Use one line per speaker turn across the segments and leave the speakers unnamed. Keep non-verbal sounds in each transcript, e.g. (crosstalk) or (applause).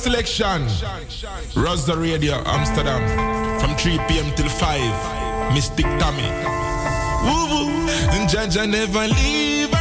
selection. Rosa Radio Amsterdam from 3 p.m. till 5. Mystic Tommy. Woo woo. Jaja never leave.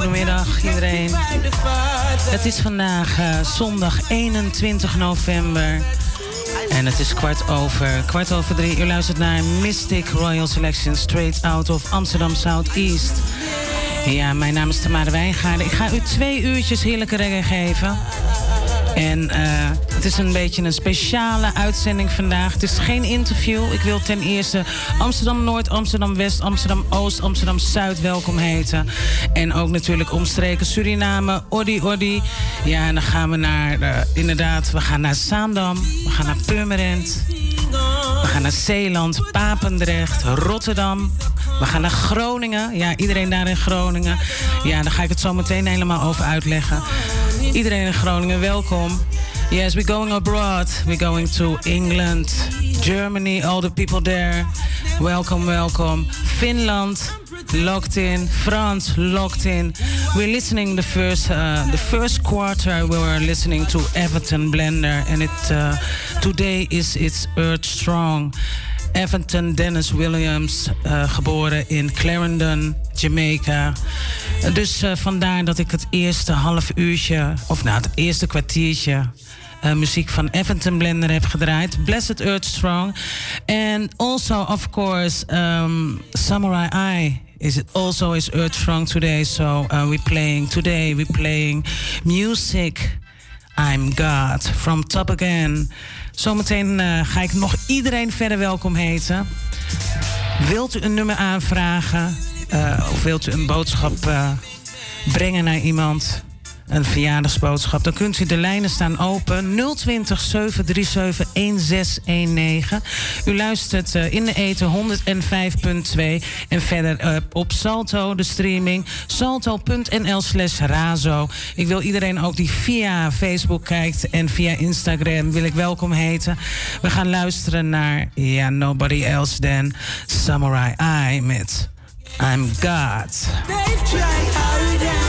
goedemiddag iedereen. Het is vandaag eh,
zondag 21 november. En het is kwart over, kwart over drie. U luistert naar Mystic Royal Selection Straight Out of Amsterdam Southeast. Ja, mijn naam is Tamara Wijngaarden. Ik ga u twee uurtjes heerlijke reggae geven. En eh, het is een beetje een speciale uitzending vandaag. Het is geen interview. Ik wil ten eerste Amsterdam Noord, Amsterdam West, Amsterdam Oost, Amsterdam Zuid welkom heten. En ook natuurlijk omstreken Suriname, Oddi Oddi. Ja, en dan gaan we naar, eh, inderdaad, we gaan naar Zaandam, we gaan naar Purmerend. We gaan naar Zeeland, Papendrecht, Rotterdam. We gaan naar Groningen. Ja, iedereen daar in Groningen. Ja, daar ga ik het zo meteen helemaal over uitleggen. Iedereen in Groningen, welcome. Yes, we're going abroad. We're going to England, Germany, all the people there. Welcome, welcome. Finland, locked in. France, locked in. We're listening the first uh, the first quarter. We were listening to Everton Blender, and it uh, today is it's Earth Strong. Evanton Dennis Williams, eh, geboren in Clarendon, Jamaica. Dus eh, vandaar dat ik het eerste half uurtje, of nou, het eerste kwartiertje, eh, muziek van Evanton Blender heb gedraaid. Blessed Earth Strong. And also, of course, um, Samurai Eye is it also is Earth Strong today. So uh, we're playing today. We're playing music. I'm God from Top Again. Zometeen uh, ga ik nog iedereen verder welkom heten. Wilt u een nummer aanvragen? Eh, of wilt u een boodschap eh, brengen naar iemand? een verjaardagsboodschap. Dan kunt u de lijnen staan open. 020 737 1619. U luistert eh, in de eten 105.2. En verder eh, op Salto, de streaming. Salto.nl slash razo. Ik wil iedereen ook die via Facebook kijkt en via Instagram wil ik welkom heten. We gaan luisteren naar Yeah, Nobody Else Than Samurai I met I'm God. They've tried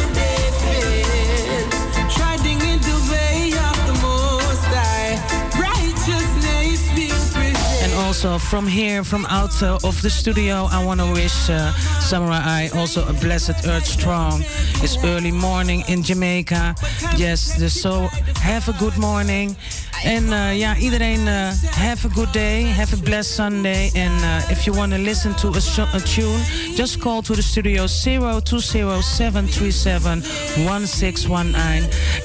also from here, from out uh, of the studio, I want to wish uh, Samurai also a blessed earth strong. It's early morning in Jamaica. Yes, so have a good morning. En uh, ja, iedereen uh, have a good day, have a blessed Sunday. And uh, if you want to listen to a, a, tune, just call to the studio 0207371619.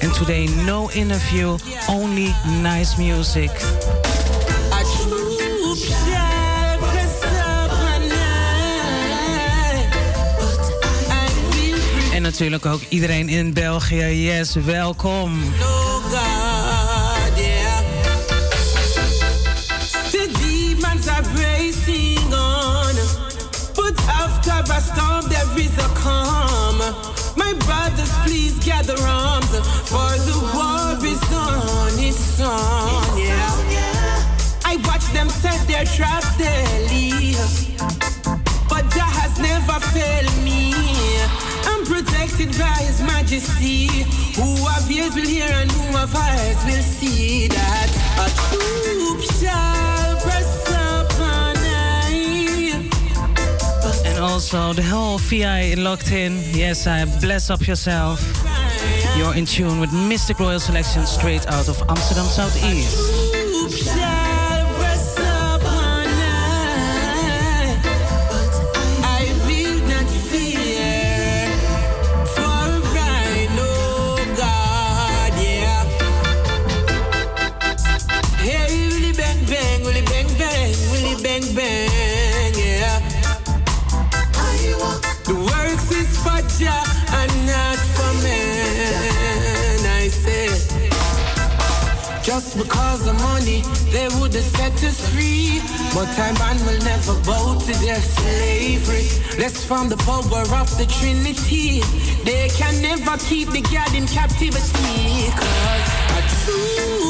And today no interview, only nice music. natuurlijk ook iedereen in België. Yes, welkom.
My brothers, please gather arms, for the war is on, it's on, yeah. I watch them set their traps daily, but that has never failed me. protected by His Majesty. Who will hear and who eyes will see that a troop shall press upon I.
And also the whole VI locked in. Yes, I bless up yourself. You're in tune with Mystic Royal Selection straight out of Amsterdam Southeast.
because of money, they would have set us free. But time man will never bow to their slavery. Let's find the power of the Trinity. They can never keep the God in captivity. Cause I
true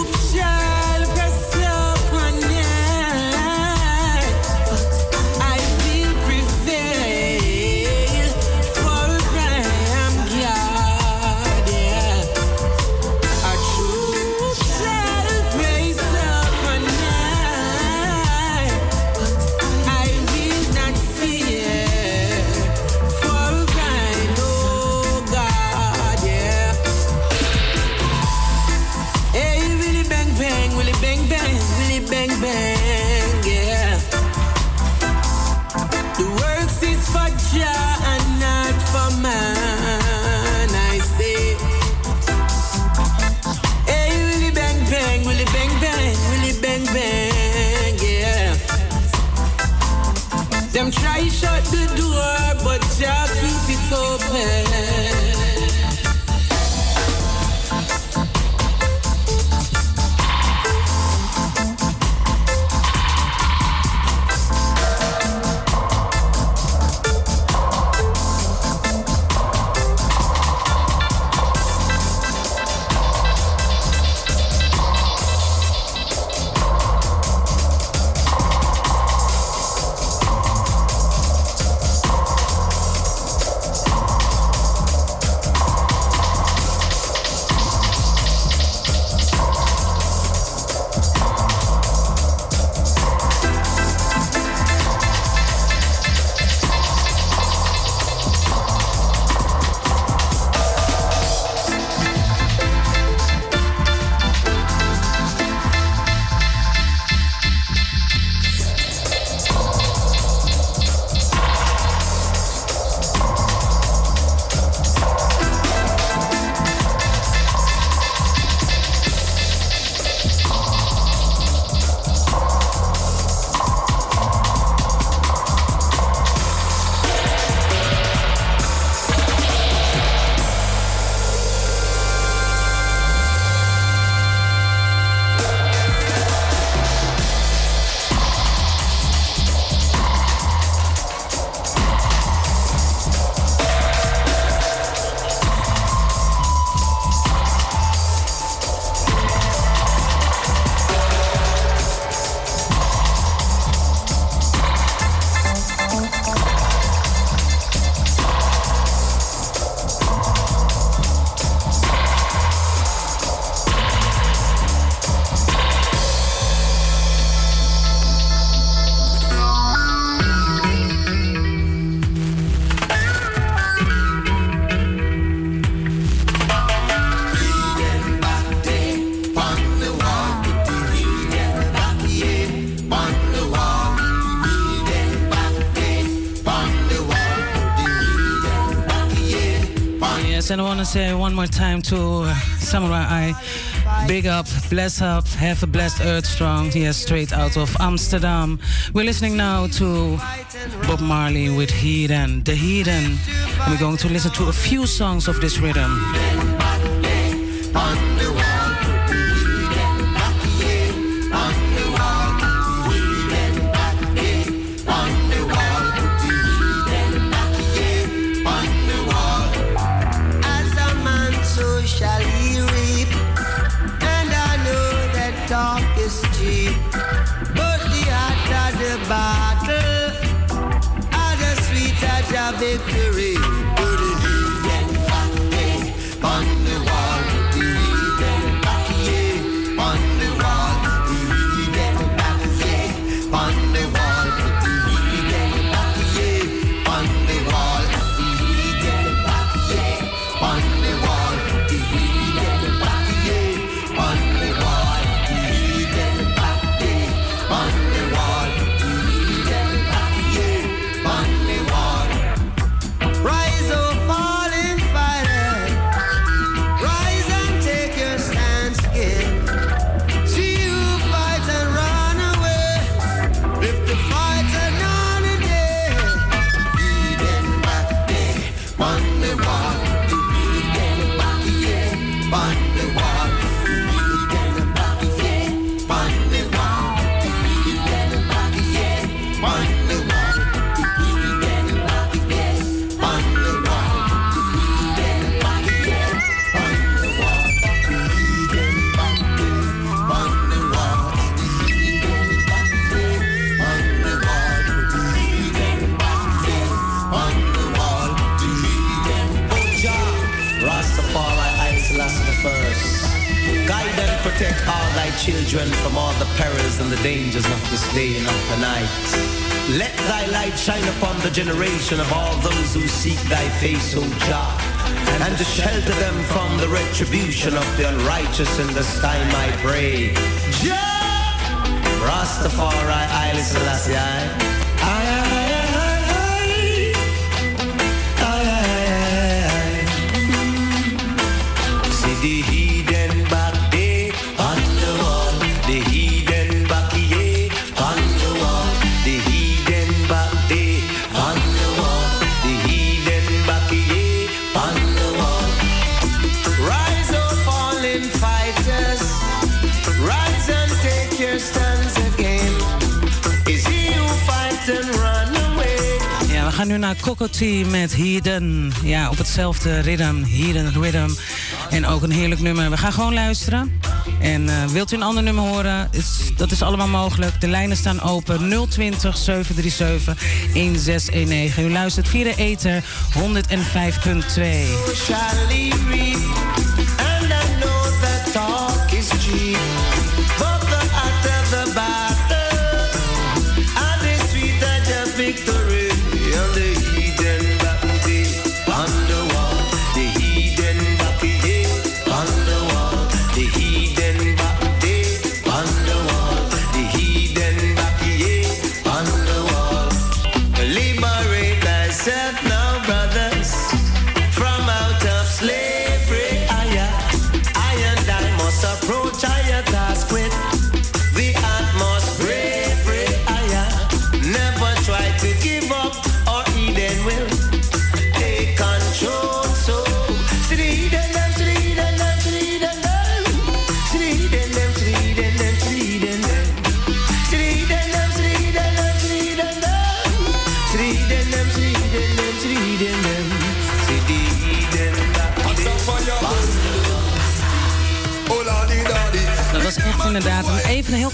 and I want to say one more time to uh, Samurai I, big up, bless up, have a blessed earth strong. Yes, straight out of Amsterdam. We're listening now to Bob Marley with Heathen, The Heathen. And we're going to listen to a few songs of this rhythm.
and to shelter them from the retribution of the unrighteous in this time I pray. Jah! Rastafari, Isla Selassie,
team met Hidden. Ja, op hetzelfde rhythm, Hidden Rhythm. En ook een heerlijk nummer. We gaan gewoon luisteren. En eh, wilt u een ander nummer horen? dat is allemaal mogelijk. De lijnen staan open. 020 737 1619. U luistert via de Eter 105.2.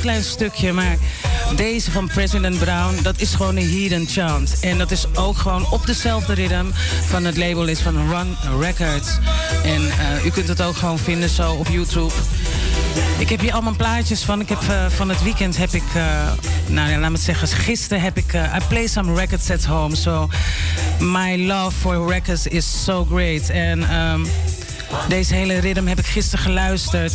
klein stukje, maar deze van President Brown, dat is gewoon een hidden chant. En dat is ook gewoon op dezelfde ritme van het label is van Run Records. En eh, u kunt het ook gewoon vinden zo op YouTube. Ik heb hier allemaal plaatjes van. Ik heb, eh, van het weekend heb ik, eh, nou ja, laat me het zeggen, gisteren heb ik, I play some records at home. So my love for records is so great. En ehm, deze hele ritme heb ik gisteren geluisterd.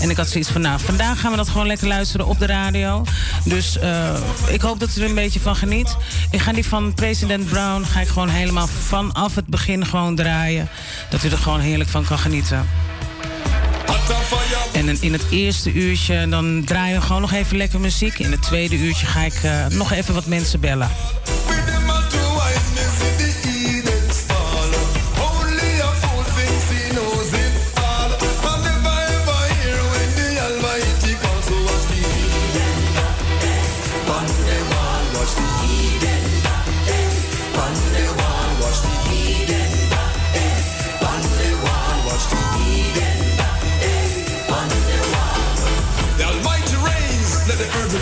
En ik had zoiets van, nou, vandaag gaan we dat gewoon lekker luisteren op de radio. Dus eh, ik hoop dat u er een beetje van geniet. Ik ga die van president Brown ga ik gewoon helemaal vanaf het begin gewoon draaien. Dat u er gewoon heerlijk van kan genieten. En in het eerste uurtje dan draaien we gewoon nog even lekker muziek. In het tweede uurtje ga ik eh, nog even wat mensen bellen.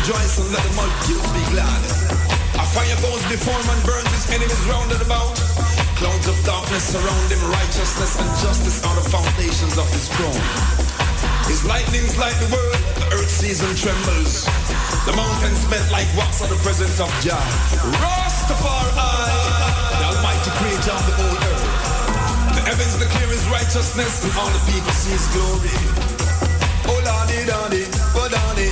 rejoice and let the multitudes be glad. A fire goes before him and burns his enemies round and about. Clouds of darkness surround him, righteousness and justice are the foundations of his throne. His lightnings light the world, the earth sees and trembles. The mountains melt like wax at the presence of Jah. Rastafari, the almighty creator of the whole earth. The heavens declare his righteousness and all the people see his glory. Oh, Lordy, Lordy, oh, Lordy.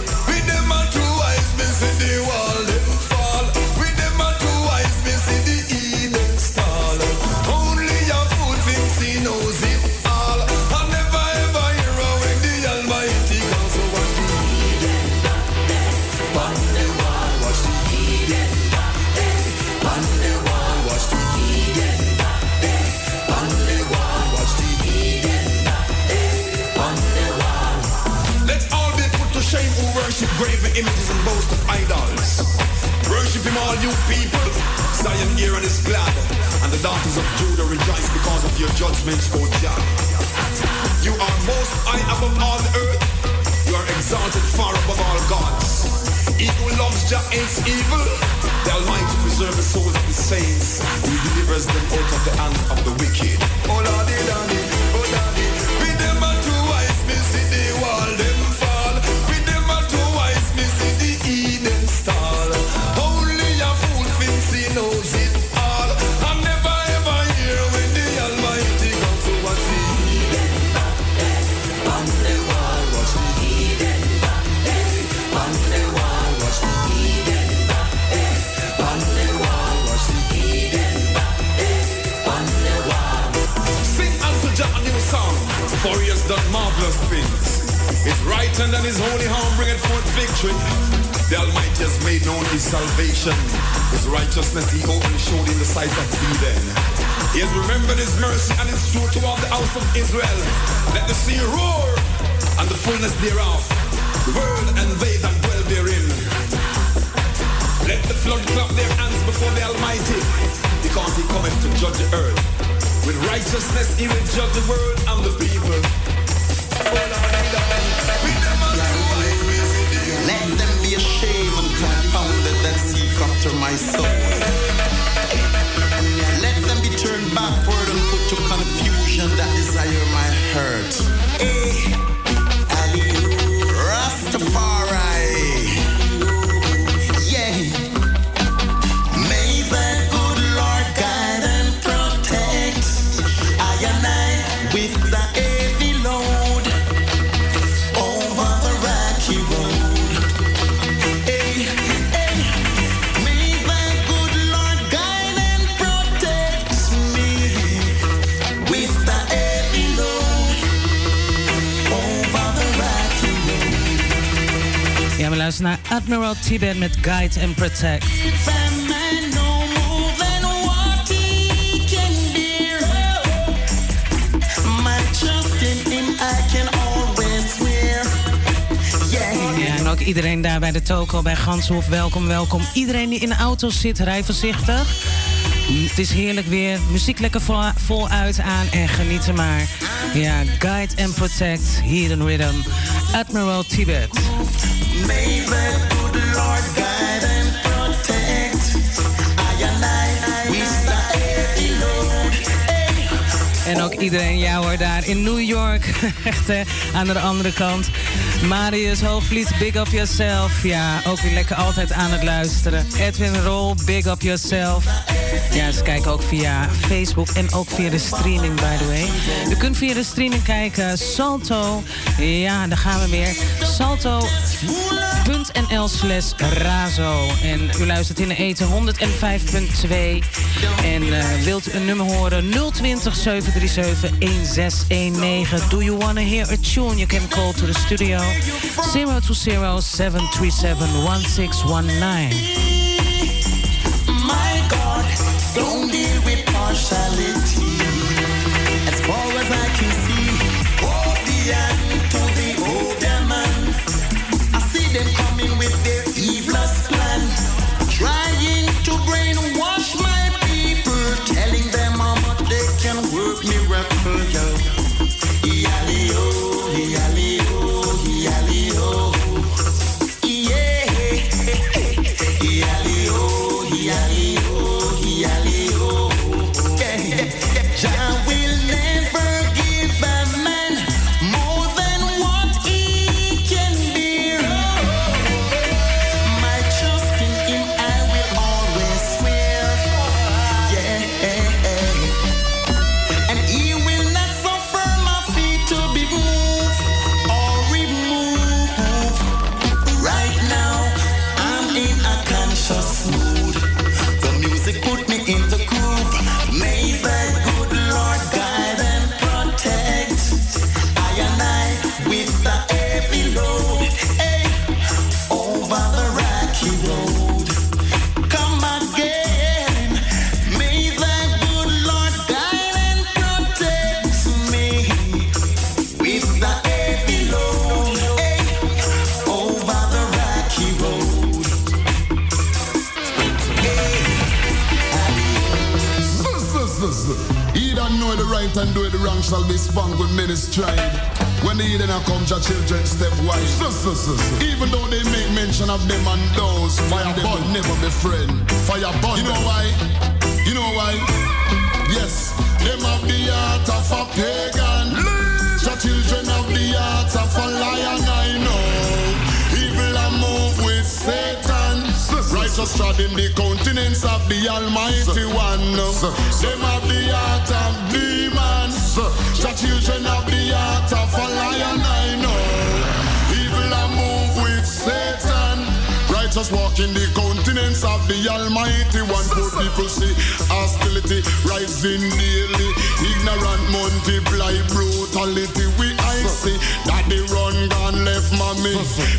The daughters of Judah rejoice because of your judgments, O God. You are most high above all earth. You are exalted far above all gods. Evil loves Jah is evil. The Almighty preserves the souls of the saints. He delivers them out of the hand of the wicked. Oh Lordy, Lordy. thereof, world and they that dwell therein. Let the flood clap their hands before the Almighty, because he cometh to judge the earth. With righteousness he will judge the world
Tibet met Guide and Protect. Ja, en ook iedereen daar bij de toko, bij Ganshof, welkom, welkom. Iedereen die in de auto zit, rij voorzichtig. Het is heerlijk weer. Muziek lekker vol, voluit aan en genieten maar. Ja, Guide and Protect, Hidden Rhythm, Admiral Tibet.
En ook iedereen jou hoor daar in New York. (laughs) Echt hè, aan de andere kant. Marius Hoogvliet, big up yourself. Ja, ook weer lekker altijd aan het luisteren. Edwin Rol, big up yourself. Ja, ze kijken ook via Facebook en ook via de streaming, by the way. U kunt via de streaming kijken. Salto. Ja, daar gaan we weer. Salto bnl slash razo. En u luistert in de eten 105.2. En uh, wilt u een nummer horen? 020 737 1619. Do you wanna hear a tune? You can call to the studio 020 737 1619.
rising daily. Ignorant multiply brutality. We I see that run gone left mommy.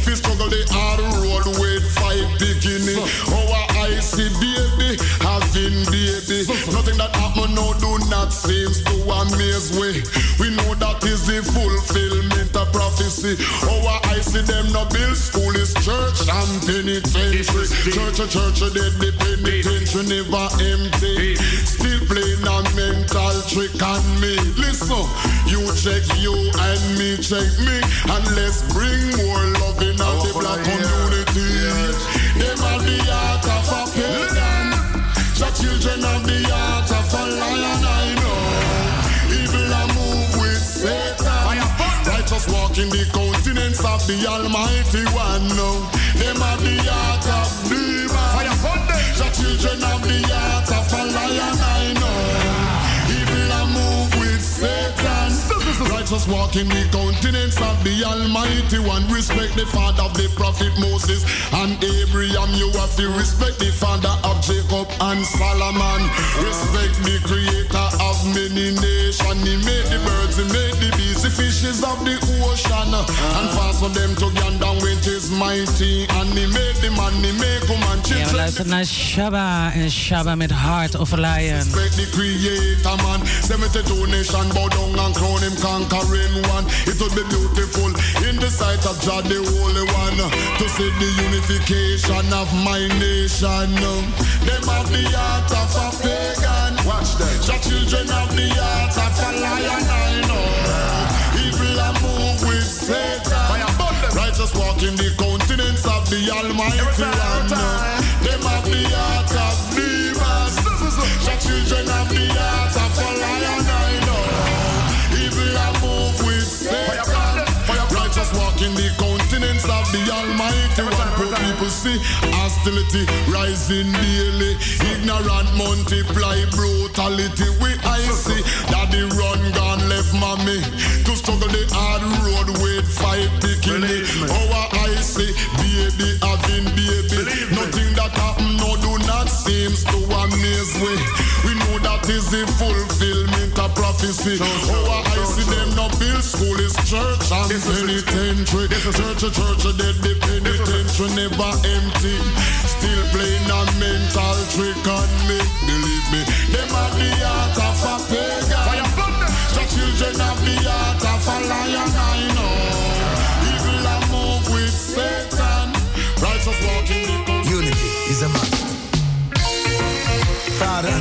Fi struggle the hard road with five bikini. Our I see baby having baby. Nothing that happen now do not seems to amaze we. We know that is the fulfillment of prophecy. Our I see them no build school is church and penitentiary. Church, a church, a they the penitentiary never empty. Patrick and me. Listen, you check you and me check me, and let's bring more love in oh, the black yeah. community. Them yeah. are the heart of a pagan, the children of the heart of a lion. I know evil a move with Satan. Righteous walk in the continents of the Almighty One. No, they are the heart of demons. The children of the heart of a lion. I know. us walking the countenance of the Almighty One. Respect the father of the prophet Moses and Abraham. You have to respect the father of Jacob and Solomon. Respect the creator of many nations. He made the birds, he made the fishes of the ocean. And for them to gander with his mighty. And he made the money make
him and
children.
Shabba Shabba Heart of Lion.
Respect the creator man. 72 nation bow down and crown him conquering one. It be beautiful in the sight of God the Holy One. To see the unification of my nation. Them have the heart of a pagan. Watch that. children have the heart of a lion. Satan. Righteous walk in the continents of the Almighty Land. Uh, them have the heart of demons. The children have the heart the Almighty one pro people see hostility rising daily. Ignorant multiply brutality. We I see daddy run gone left mommy to struggle the hard road with five picking. Our I see baby having baby. Nothing that happen no do not seems to amaze we that is the fulfillment of prophecy. Church, oh, I see them no build school is church and this penitentiary. This is church, a church, a dead the penitentiary never empty. Still playing a mental trick on me. Believe me, them are the art of a pagan. The children of the art of a lion, I know. Evil a move with Satan. Righteous walking.
Unity is a must. Father.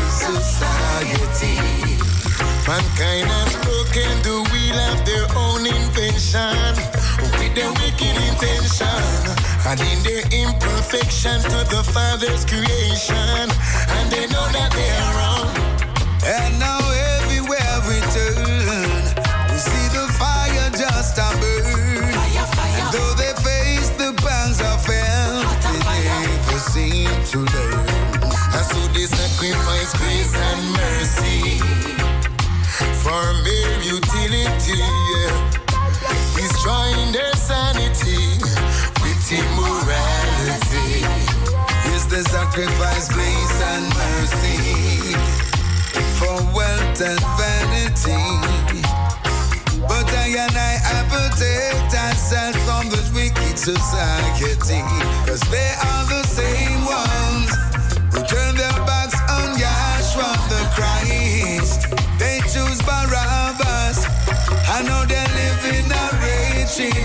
Mankind has broken the wheel of their own invention with their wicked intention. And in their imperfection to the Father's creation, and they know that they are wrong.
And now
for mere utility. Yeah. Destroying their sanity with immorality.
Is the sacrifice grace and mercy for wealth and vanity? But I and I protect ourselves from this wicked society, cause they are the same.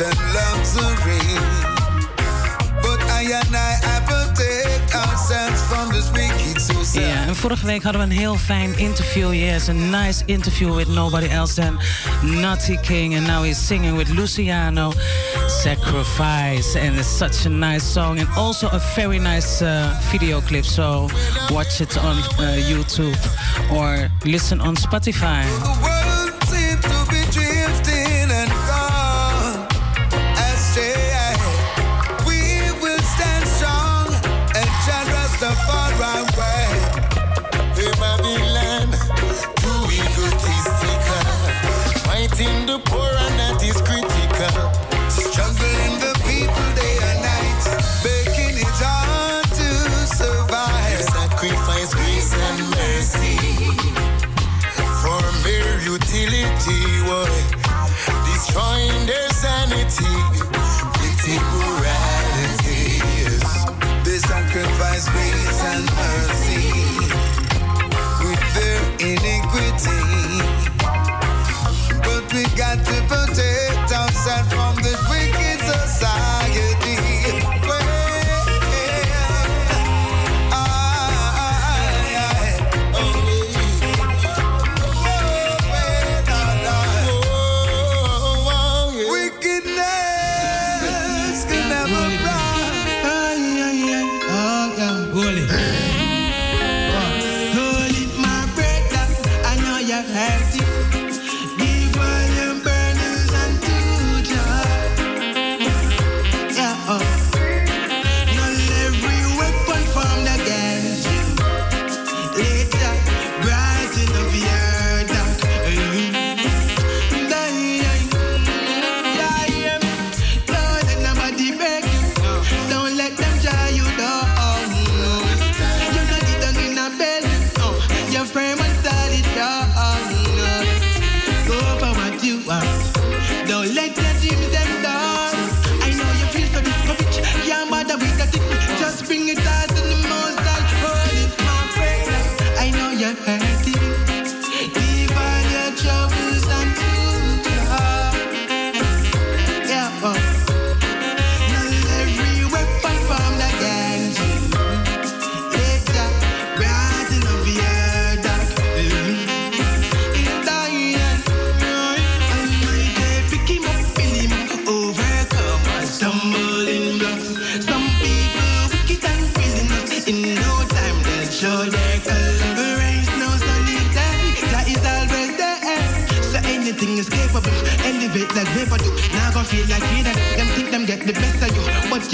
and
luxury. But I and I have ourselves from this wicked society.
Ja, vorige week hadden we een heel fijn interview. Yes, a nice interview with nobody else than Nutty King. And now he's singing with Luciano. Sacrifice. And it's such a nice song. And also a very nice uh, video clip. So watch it on uh, YouTube or listen on Spotify.
trying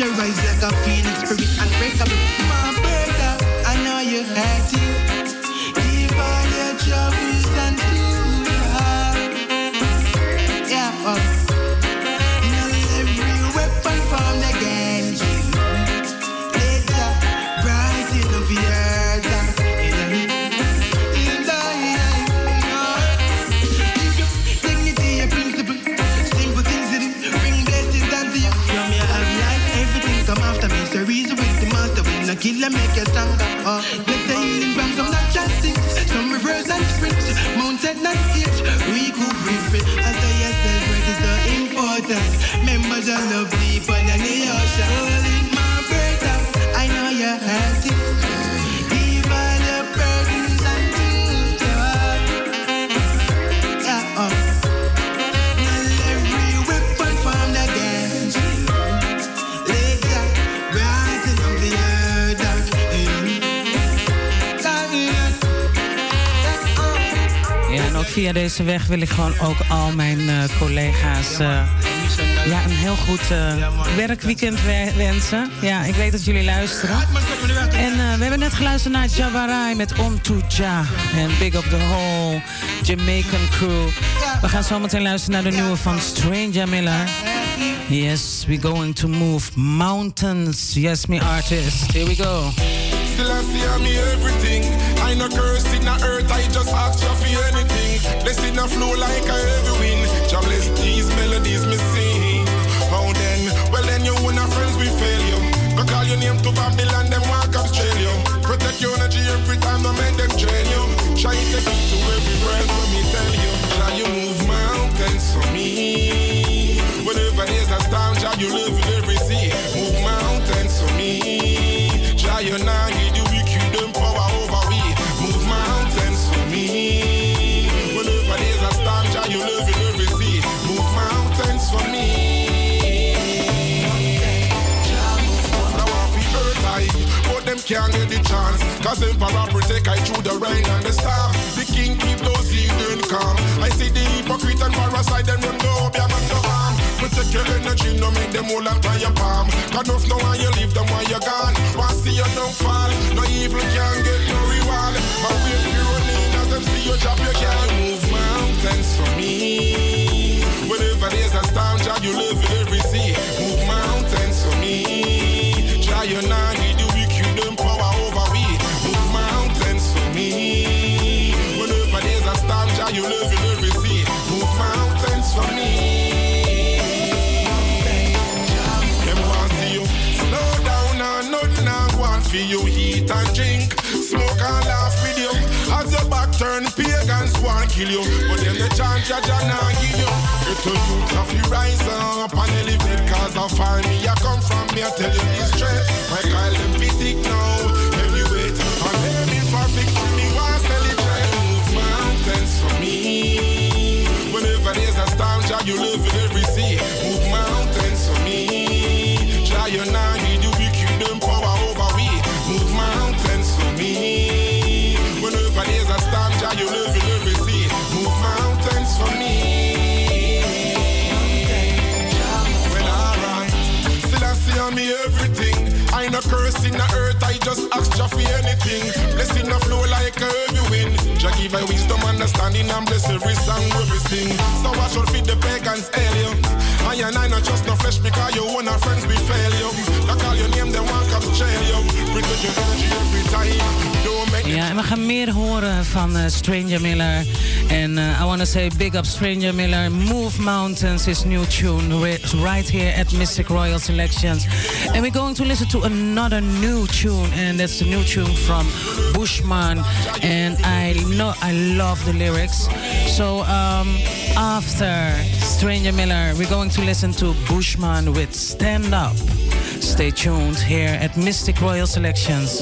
your eyes like a I know you're hurting. Uh,
ja, en ook via deze weg wil ik gewoon ook al mijn eh, collega's. Eh, ja, een heel goed eh, werkweekend wensen. Ja, ik weet dat jullie luisteren. En eh, we hebben net geluisterd naar Jabarai met Om To Ja. En Big Up The Whole, Jamaican Crew. We gaan zo meteen luisteren naar de nieuwe van Stranger Miller. Yes, we're going to move mountains. Yes, me artist. Here we go.
Still I see me everything. I no curse the earth, I just ask you for anything. Blessing a flow like a heavy these melodies me sing. your name to Babylon, them walk up upstrain you. Protect your energy every time, don't make them drain you. Try to keep to every word let me tell you. Try you move mountains for me. Whenever there's a storm, try you live in every sea. Move mountains for me. Try you now. can't get the chance. Cause emperor protect I through the rain and the storm. The king keep those heathen calm. I see the hypocrite and parasite, them run no be among the harm. Protect your energy, no make them all and tie your palm. Cause enough know why you leave them while you're gone. Want see you don't fall, no evil can get no reward. But we you running as them see your job, you can not move mountains for me. Whenever there's a storm, child, you live in every sea. Move mountains for me. Try your nine you love, you Move mountains for me. Them want see you slow down and want you. Eat and drink, smoke and laugh with you. As your back turn, pagans want kill you. But the give you. Little youths up and I find me, I come from tell you it's straight. My Kyle, them be thick now. Jah for anything. Blessing the flow like a heavy wind. Jah give my wisdom, understanding, and bless every song we sing. So I shall feed the pagans alien. I and I not just no flesh because you our friends be fail you. call your name, jail you. Bring with energy every time.
ja, en we gaan meer horen van uh, Stranger Miller. En uh, I want to say big up Stranger Miller. Move Mountains is new tune right here at Mystic Royal Selections. And we're going to listen to another new tune. And that's a new tune from Bushman. And I know I love the lyrics. So um, after Stranger Miller, we're going going to listen to Bushman with Stand Up. Stay tuned here at Mystic Royal Selections.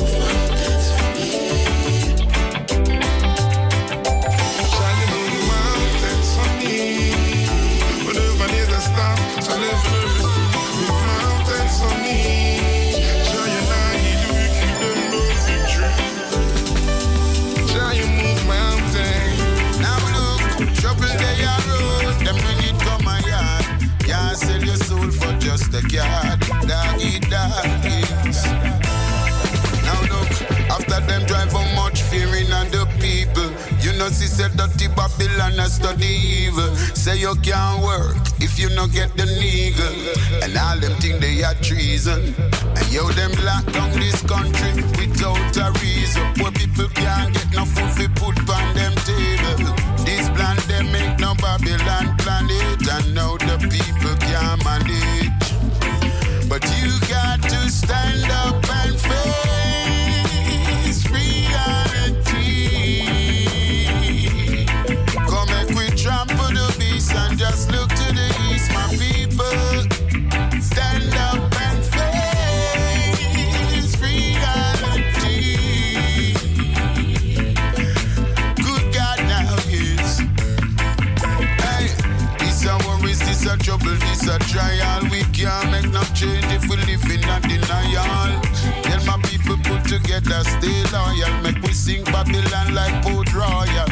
Because he said that the
Babylon has study evil. Say you can't work if you no get the nigga. And all them think they are treason. And yo, them lock down this country without a reason. Poor people can't get no food we put on them table. This make no Babylon planet. And now the people can't manage. But you got to stand up. royal. Tell my people put together, stay loyal. Make we sing Babylon like Port Royal.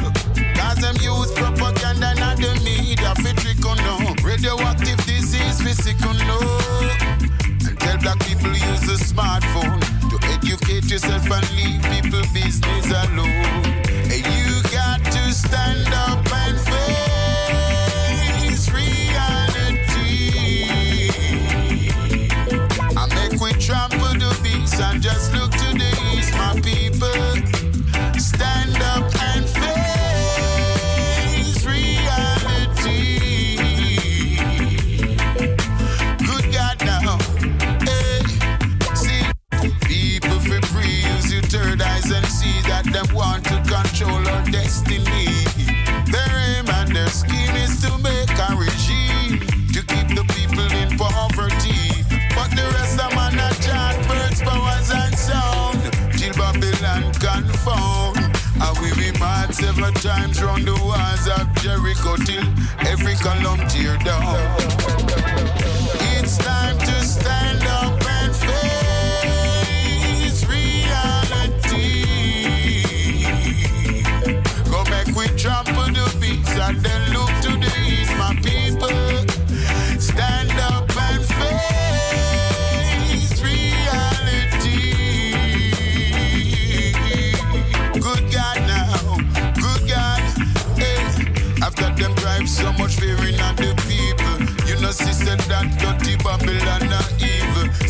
Cause them use propaganda, and the media. for trick Fitrico no. Radioactive disease, physical no. And tell black people use a smartphone to educate yourself and leave people business alone. several times round the walls of Jericho till every column tear down. It's time to stand up and face reality. Go back, we trample the beats and then lose.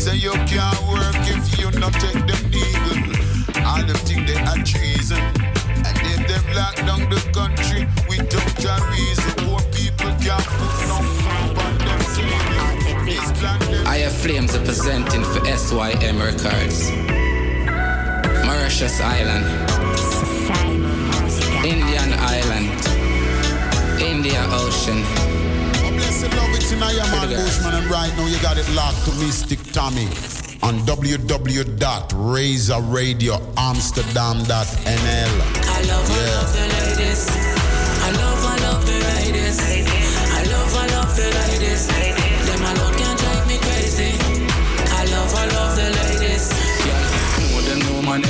Say you can't work if you not take them All them think they are treason. And if they down the country reason, poor people can't put no on them
I have flames are presenting for SYM Records. Mauritius Island. Indian Island. India Ocean.
I'm blessed love it man, Bushman, and right now you got it locked to Mystic. Tommy on www.razorradioamsterdam.nl.
I love, yeah. I love the ladies. I love, I love the ladies. I love, I love the ladies. can drive me crazy. I love, I love the ladies.
Yeah, more than no man,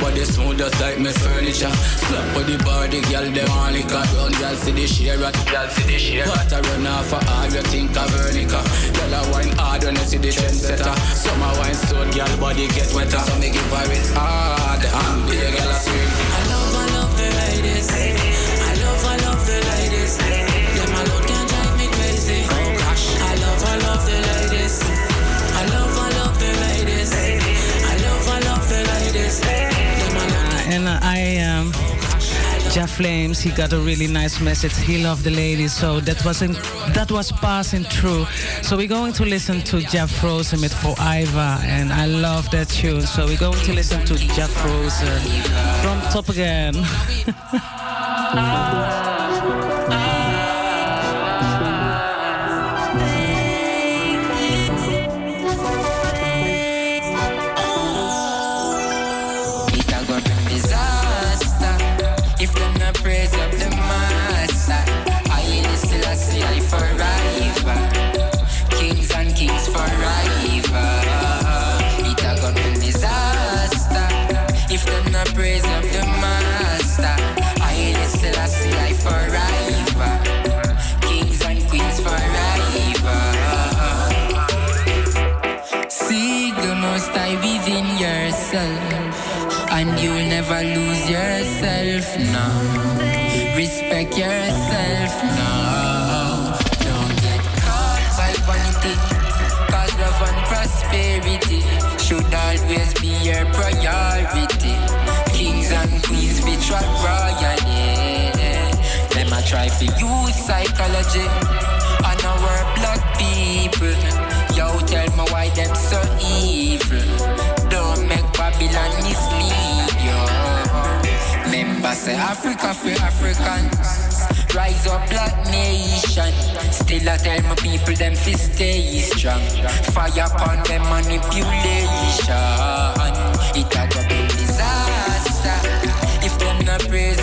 body smooth just like my furniture. Slap on the body, girl, they all liquor. Run, girl, see the share at, girl, see the share Water run off for all you think of Vernica. Girl, I wine hard when you see the trendsetter. Summer wine soon, girl, body get wetter. So me give her it hard, and the girl, I scream.
I love, I love the ladies.
Flames. He got a really nice message. He loved the ladies, so that was not that was passing through. So we're going to listen to Jeff Rosen with For Iva, and I love that tune. So we're going to listen to Jeff Rosen from Top Again. (laughs) psychology. On our black people, yo, tell me why them so evil. Don't make Babylon mislead yo. Members say Africa for Africans. Rise up, black nation. Still, I tell my people them to stay strong. Fire upon them manipulation. It a go be disaster if them not praise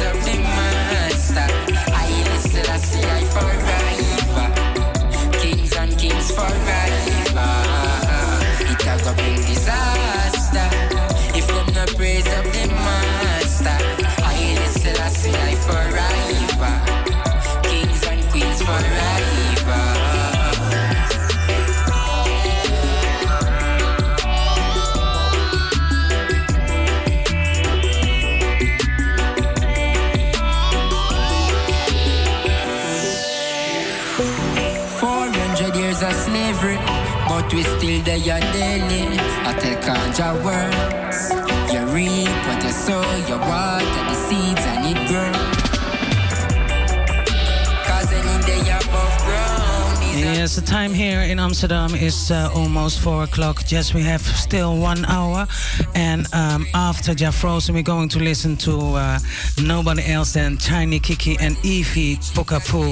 today you're daily. I take on your words. You reap what you sow, you water the seeds and it grows. you
Yes, the time here in Amsterdam is uh, almost four o'clock. Yes, we have still one hour, and um, after Jafrozen, we're going to listen to uh, nobody else than Tiny Kiki and Evie Pokapoo.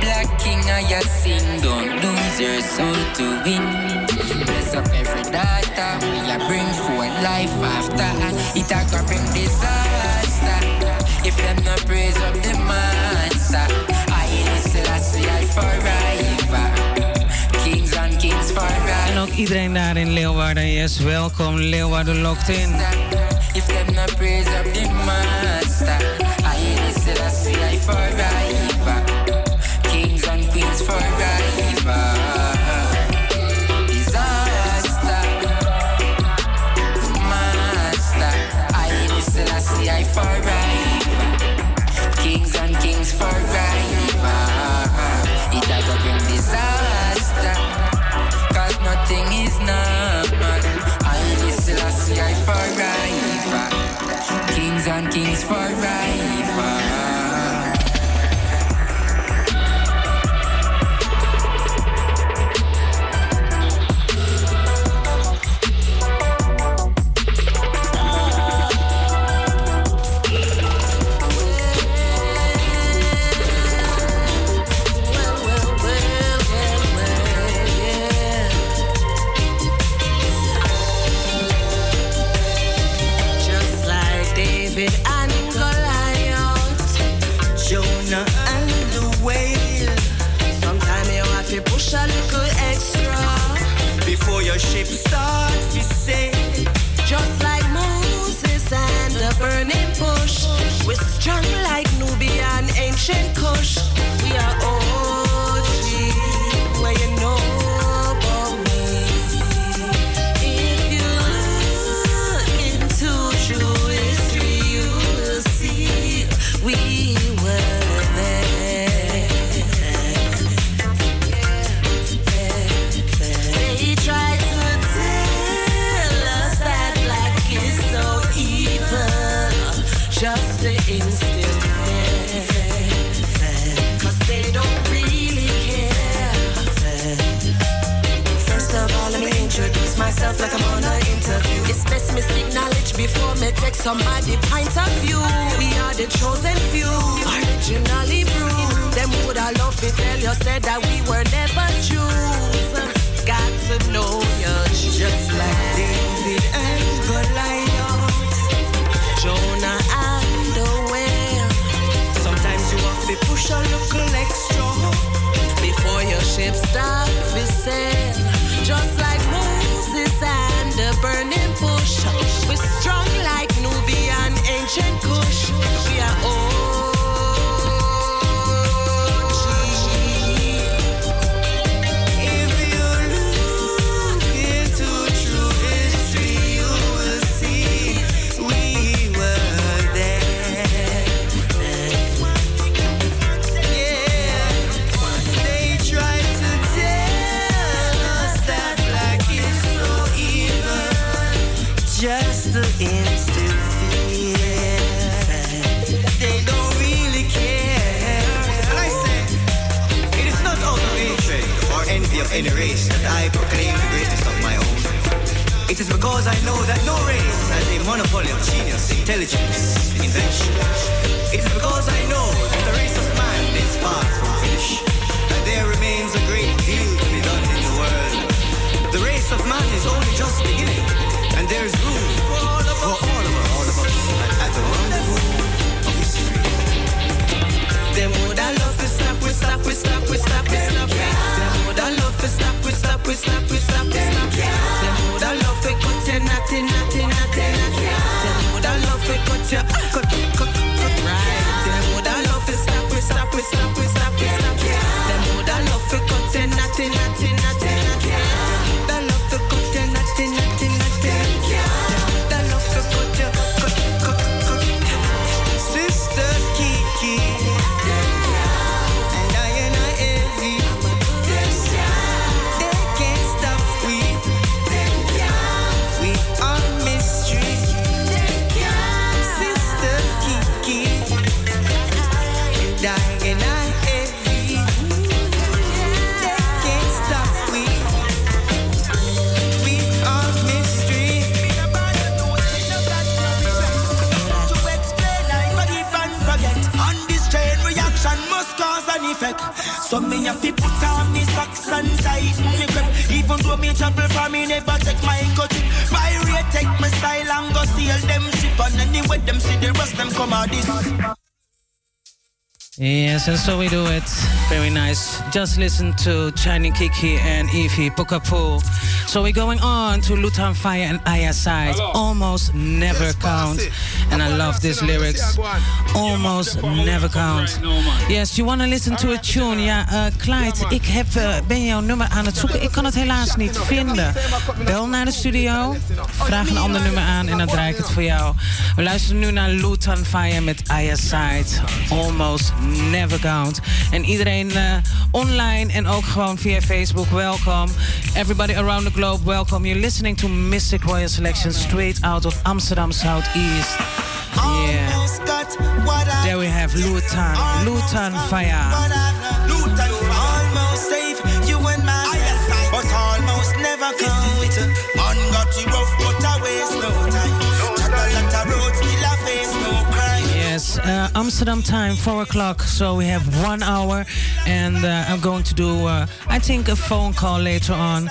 black king I have sing. Don't lose your soul to win. Bless up every daughter. We a bring a life after. It a go bring disaster. If them not praise of the monster. I listen, I see I forever. Kings and kings forever.
En ook iedereen daar in Leeuwarden is welkom. Leeuwarden locked in.
If them not praise of the monster. I need I see forever.
forgot about just listened to
Channing Kiki and
Ify Pukapu. So we're going on to Lutan Fire and Ayasai. Almost never yes, count. And I love these lyrics. Almost Never Count. Yes, you want to listen to a tune. Ja, uh, Clyde, ik heb, eh, ben jouw nummer aan het zoeken. Ik kan het helaas niet vinden. Bel naar de studio, vraag een ander nummer aan en dan draai ik het voor jou. We luisteren nu naar Luton Fire met Aya Almost Never Count. En iedereen eh, online en ook gewoon via Facebook, welkom. Everybody around the globe, welcome. You're listening to Mystic Royal Selection straight out of Amsterdam Southeast. Yeah. There we have Luton, Luton Fire.
Luton almost safe, you and my but almost never come. On got you rough, but I waste no time. Chocolate road, still I no crime.
uh, Amsterdam time, 4 o'clock, so we have one hour, and uh, I'm going to do, uh, I think, a phone call later on.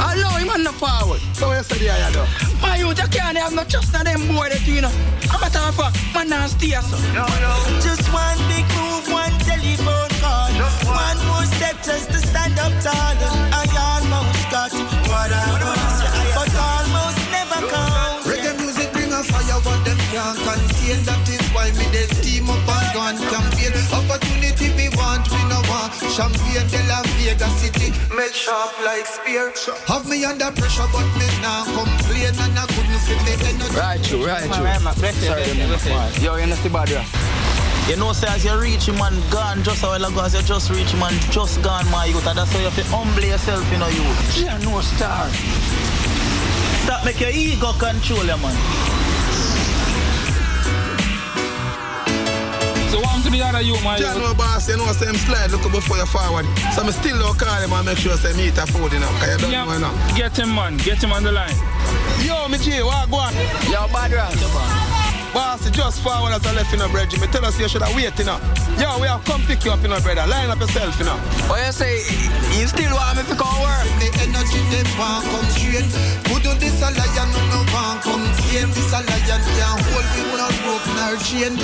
Allow him on the forward. So you said, yeah, you My youth, you can't have no trust in them boy that you know. I'm a talk for, man, now stay, so.
No, no. Just one big move, one telephone call. Just one. more step just to stand up tall. I almost got what I want, but almost never count.
Reggae music bring a fire, but them can't contain. That is why me they Champagne, De La Vega City, melt sharp like spear. Have me under pressure, but me now complain and I couldn't feel me energy.
Right, you, right, you. Right, Sorry, you. Yo, you know, see bad, yeah.
You know, say as you reach rich, man. gone just a while ago, as you just reach man. just gone, my youth. And that's why you have to humble yourself, you know, you.
Yeah, no star.
Stop make your ego control you, man.
So one to the other you, my
John, no boss, you know, what I'm same slide, look before you forward. So I still don't call him and make sure I meet a food, you know, because you don't know, you
Get him, man. Get him on the line.
Yo, me G, what go on?
Yo, bad rap.
Boss, just forward as I left in a bread. Me tell us you should have waited, you know. Yo, we have come pick you up, you know, brother. Line up yourself, you know.
Oh, you say? You still want me to come work? The energy, they want come straight. Put on this a lion, no one come tame. This a lion can't hold me, no rope, nor chain.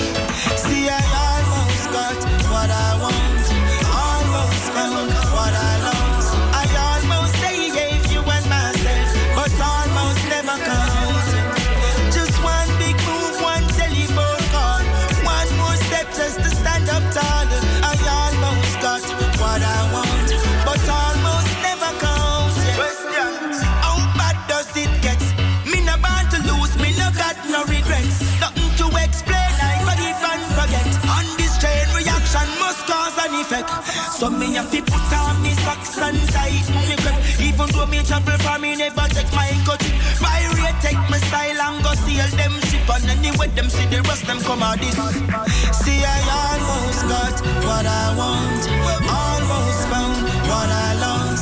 So me have to put on me socks and tighten me grip. Even though me travel far, me never take my cut. My rate take my style and go steal them ship. And anyway, them see the rest them come out this. See, I almost got what I want, almost found what I
love.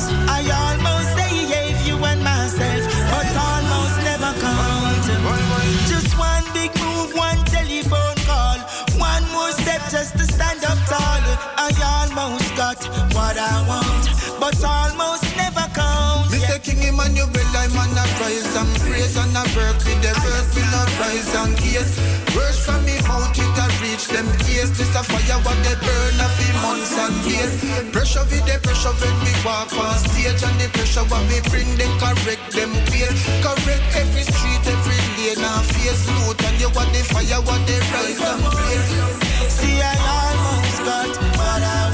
praise and I work with the work will not rise and gaze. Words from me mouth it a reach them ears. This a fire what they burn a few months and years. Pressure with the pressure when we walk on stage and the pressure what we bring they correct them peer. Correct every street, every lane and face. no and you what the fire what they rise and blaze.
See I almost got what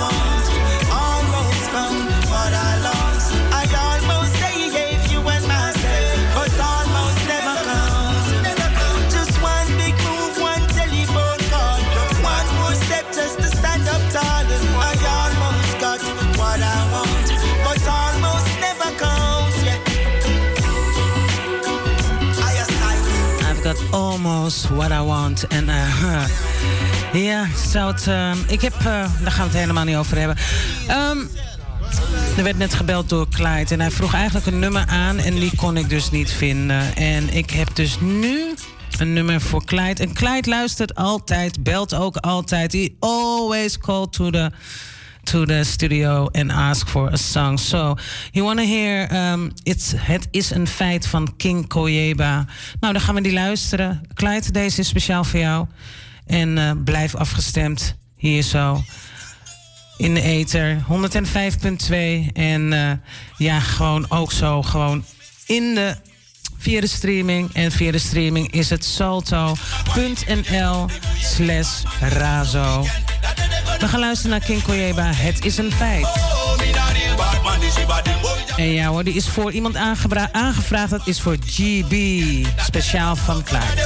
Almost What I Want.
En eh, ja, uh, zou het... Eh, ik heb... Eh, daar gaan we het helemaal niet over hebben. Ehm, er werd net gebeld door Clyde en hij vroeg eigenlijk een nummer aan en die kon ik dus niet vinden. En ik heb dus nu een nummer voor Clyde. En Clyde luistert altijd, belt ook altijd. He always called to the to the studio and ask for a song. So you want to hear um, it's, Het is een feit van King Koyeba. Nou, dan gaan we die luisteren. Clyde, deze is speciaal voor jou. En eh, blijf afgestemd hier zo in de ether 105.2 en eh, ja gewoon ook zo gewoon in de via de streaming. En via de streaming is het salto.nl slash razo. We gaan luisteren naar King Koyeba. Het is een feit. En ja hoor, die is voor iemand aangevraagd. Dat is voor GB. Speciaal van
Klaart.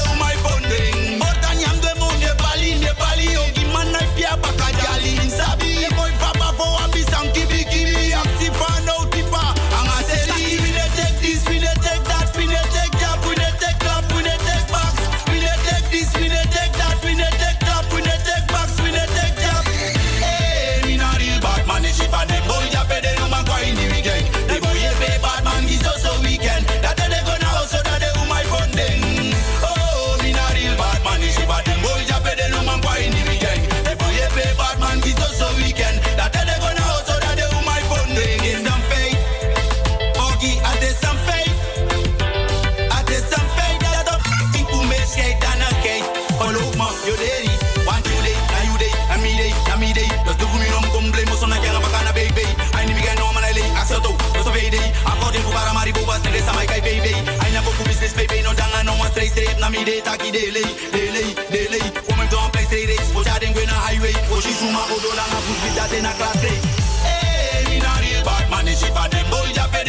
me they taki delay, delay, delay. Woman don't play say this, but I didn't win a highway. Oh, she suma odola na push with that in a class day. Hey, me not real bad man, she for them boy
Japan.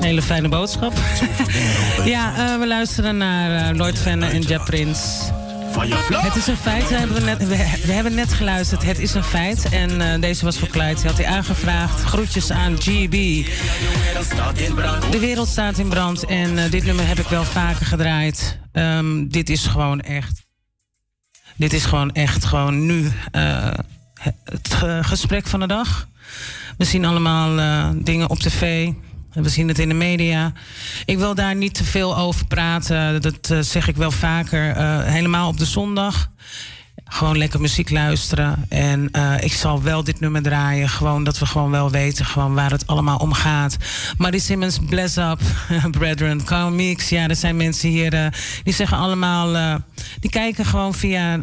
hele fijne boodschap. (laughs) ja, eh, we luisteren naar eh, Lloyd Venner en Jet Prins. Het is een feit, we hebben, net, we, hebben net geluisterd. Het is een feit. En eh, deze was voor Hij had hij aangevraagd. Groetjes aan GB. De wereld staat in brand. En dit nummer heb ik wel vaker gedraaid. Ehm, dit is gewoon echt. Dit is gewoon echt gewoon nu het eh, gesprek van de dag. We zien allemaal eh, dingen op tv. We zien het in de media. Ik wil daar niet te veel over praten. Dat eh, zeg ik wel vaker. helemaal op de zondag. Gewoon lekker muziek luisteren. En ik zal wel dit nummer draaien. Gewoon dat we gewoon wel weten gewoon waar het allemaal om gaat. Marie Simmons, bless up. (laughs) Brethren, Carl Mix. Ja, er zijn mensen hier die zeggen allemaal... die kijken gewoon via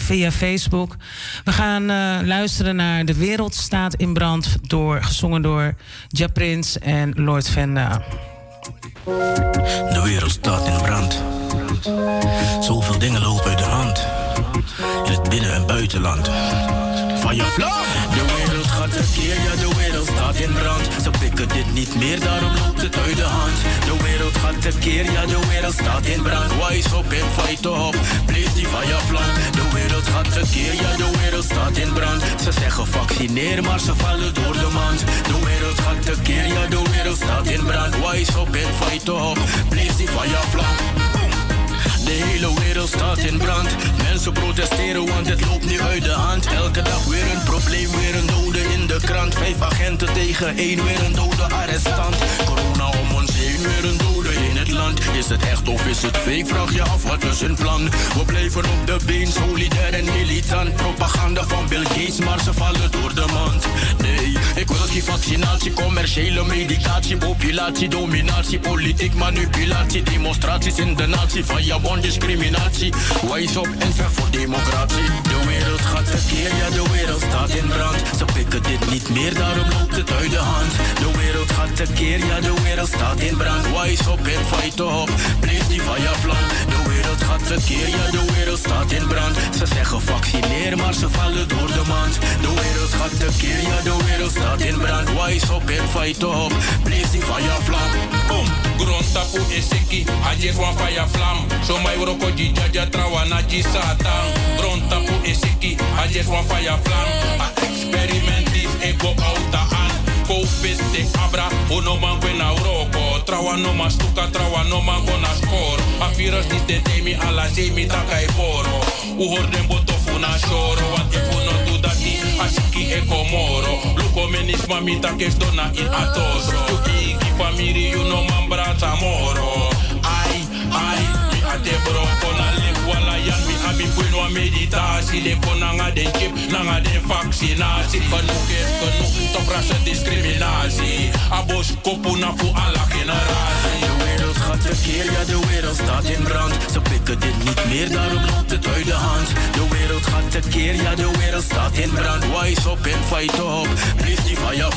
via Facebook. We gaan uh, luisteren naar De Wereld Staat in Brand, door, gezongen door Ja Prince en Lord Venda.
De wereld staat in brand. Zoveel dingen lopen uit de hand. In het binnen- en buitenland. Van je vlam! gaat tekeer, ja de wereld staat in brand. Ze pikken dit niet meer, daarom loopt het uit de hand. De wereld gaat tekeer, ja de wereld staat in brand. Wise op en fight op, please die van je De wereld gaat tekeer, ja de wereld staat in brand. Ze zeggen vaccineer, maar ze vallen door de mand. De wereld gaat tekeer, ja de wereld staat in brand. Wise op en fight op, please die van de hele wereld staat in brand. Mensen protesteren, want het loopt nu uit de hand. Elke dag weer een probleem, weer een dode in de krant. Vijf agenten tegen één, weer een dode arrestant. Corona om ons heen, weer een dode land. Is het echt of is het fake? Vraag je af wat is hun plan? We blijven op de been, solidair en militant. Propaganda van Bill Gates, maar ze vallen door de mand. Nee, ik wil geen vaccinatie, commerciële medicatie, populatie, dominatie, politiek, manipulatie, demonstraties in de natie van Jabon, discriminatie. Wijs op en ver voor democratie. De wereld gaat verkeer, ja, de wereld staat in brand. Ze pikken dit niet meer, daarom loopt het uit de hand. De wereld gaat verkeer, ja, de wereld staat in brand. Wijs op en ver fighten op. blaze die fire je De wereld gaat verkeer, ja, de wereld staat in brand. Ze zeggen vaccineer, maar ze vallen door de mand. De wereld gaat tekeer, ja, de wereld staat in brand. Wise op en fight hop, blaze die fire je
Boom, grond tapu esiki, ajes wan van fire vlam. Zo mij roko di jaja trawa na ji satan. Grond tapu esiki, ajes wan van flam. vlam. Ah, experiment is ego out Ko peste abra, uno Trawa no mastuka trawa no mango na score. Afiras ni te temi a la jemi takai boro. Uhor den na shoro, wat funo tu dati, asiki e komoro. Luko menis mamita kes dona in atoso. Tu ki famiri, uno no mambra tamoro. Ai, ai, i ate bro, na lengua
de wereld gaat verkeer, ja de wereld staat in brand Ze pikken dit niet meer, daarom loopt het uit de hand De wereld gaat verkeer, ja de wereld staat in brand Wise op en fight op, blijf die van je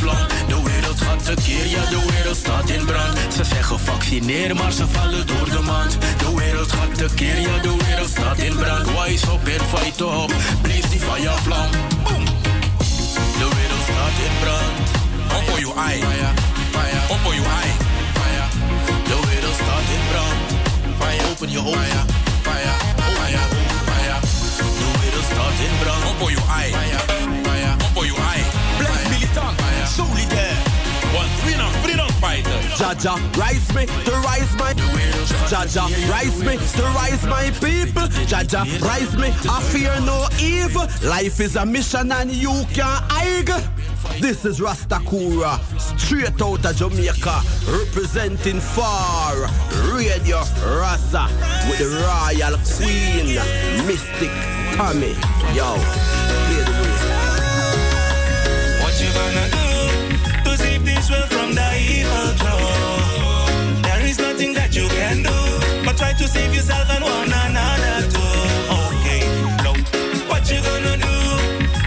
De wereld gaat verkeer, ja de wereld staat in brand Ze zeggen vaccineer, maar ze vallen door de mand De wereld gaat verkeer, ja de wereld staat in brand world wise up and fight up. Blaze the fire flam, Boom. The widow started brand.
Up for you eye. Fire. Fire. Up for you eye.
Fire. The widow started brand. Fire. Open your fire. Fire. Fire. Fire. The widow
started brand. Up for you eye. Fire.
Jaja, rise me to rise my Jaja, rise me to rise my people. Jaja, rise me. I fear no evil. Life is a mission and you can't hide. This is Rastakura, straight out of Jamaica, representing far Radio Rasa with the Royal Queen, Mystic Tommy. Yo,
that you can do. But try to save yourself and one another too. Okay, What you gonna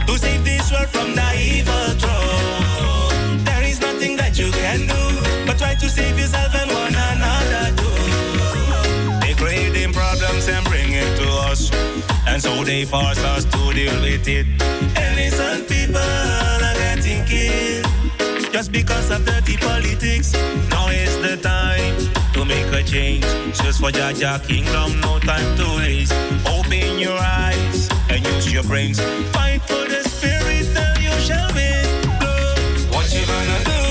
do to save this world from the evil throne? There is nothing that you can do. But try to save yourself and one another too. They creating problems and bring it to us. And so they force us to deal with it. Innocent people are getting killed just because of dirty politics. Now is the time change. Just for Jaja Kingdom, no time to waste. Open your eyes and use your brains. Fight for the spirit and you shall win. What you gonna do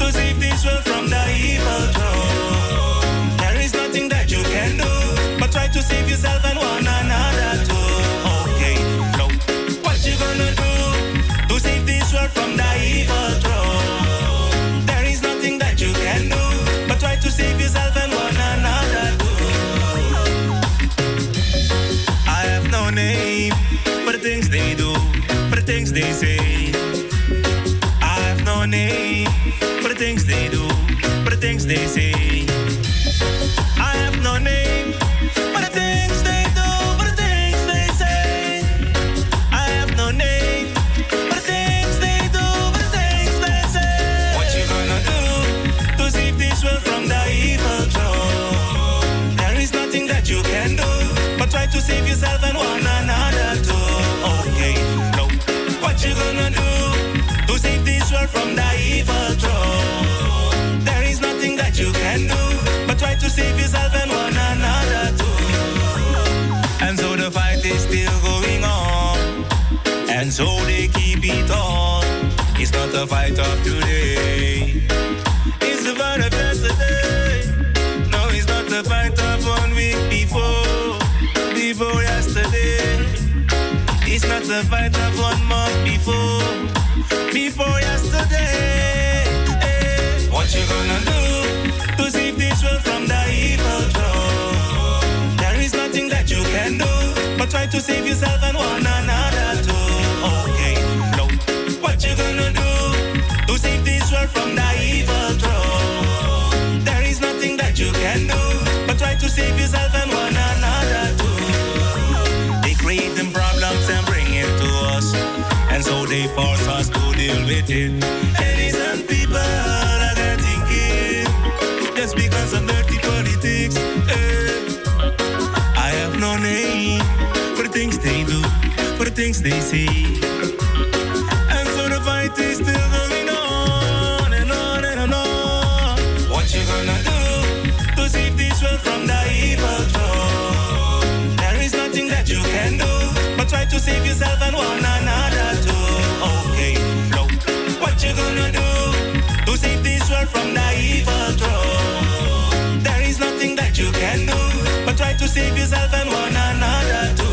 to save this world from the evil throne? There is nothing that you can do but try to save yourself and one another too. they say. I have no name but the things they do, the things they say. I have no name the things they do, the things they say. What you gonna do to save this world from the evil There is nothing that you can do but try to save yourself and one another too. Okay, no. What you gonna do to save this world from the evil throne? the fight of today. It's the fight of yesterday. No, it's not the fight of one week before. Before yesterday. It's not the fight of one month before. Before yesterday. Hey. What you gonna do to save this world from the evil throne? There is nothing that you can do but try to save yourself and one another too. Okay, no, what you gonna do? shelter from the evil throne. There is nothing that you can do but try to save yourself and one another too. They create them problems and bring it to us, and so they force us to deal with it. And innocent people are getting killed just because of dirty politics. Eh. I have no name for the things they do, for the things they say. to save yourself and one another too. Okay, no. What you gonna do to save this world from the evil throne? There is nothing that you can do but try to save yourself and one another too.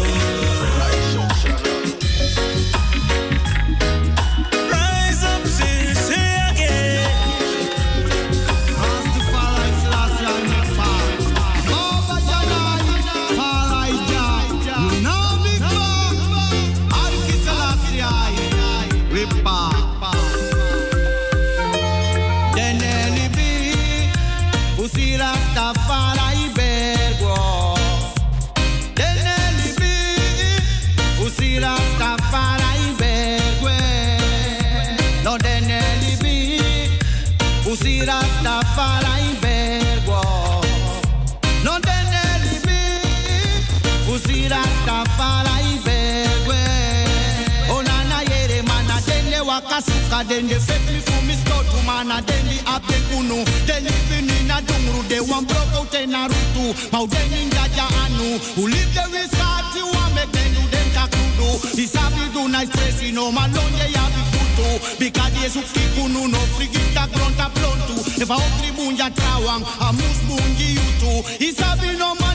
Cause then they set me for me scout woman And then they up the kuno Then they been in a dungru They want broke out in a rutu Now then in jaja anu Who live the risk at you want den them do them kakudo This have you do nice place No man long they have you kuto Because they su kikunu no frigita gronta pronto If I hungry bunja trawang I must bunji you too This have you no ma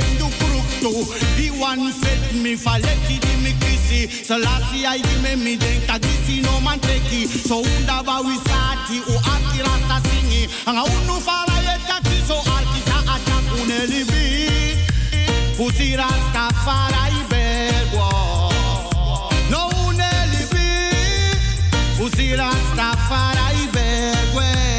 them do crook too. The one fed me for lucky di me kissy. So last year I give me me drink a kissy no man take it. So undaba we sati o aki rasta singi. And I unu fara yet a kiso alkisa atakuneli bi. Pussy rasta fara ibelwa. No uneli bi. Pussy rasta fara
ibelwa.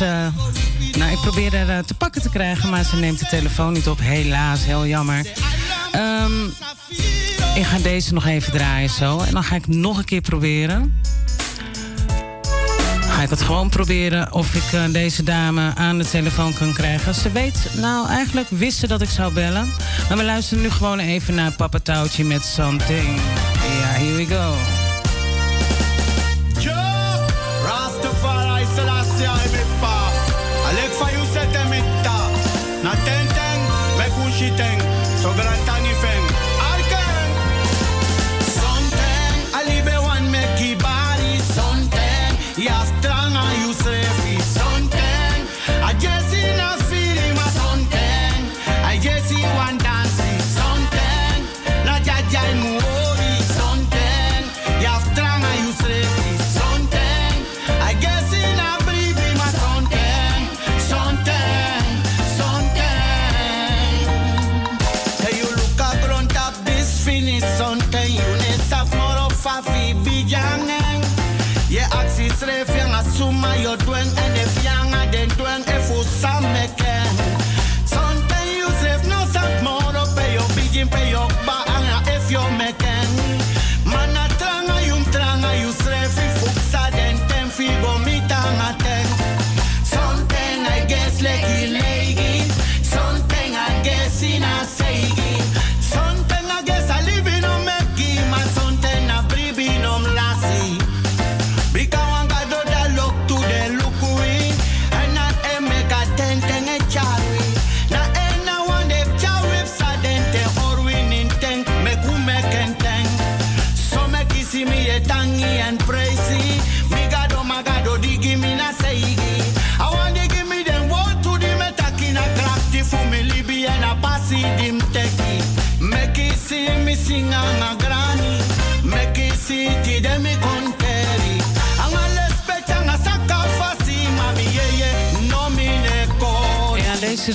Eh, nou, ik probeer haar eh, te pakken te krijgen, maar ze neemt de telefoon niet op. Helaas, heel jammer. Ehm, ik ga deze nog even draaien zo. En dan ga ik nog een keer proberen. Ga ik het gewoon proberen of ik eh, deze dame aan de telefoon kan krijgen. Ze weet, nou eigenlijk wist ze dat ik zou bellen. Maar we luisteren nu gewoon even naar Papa Touwtje met Something. Ja, yeah, here we go.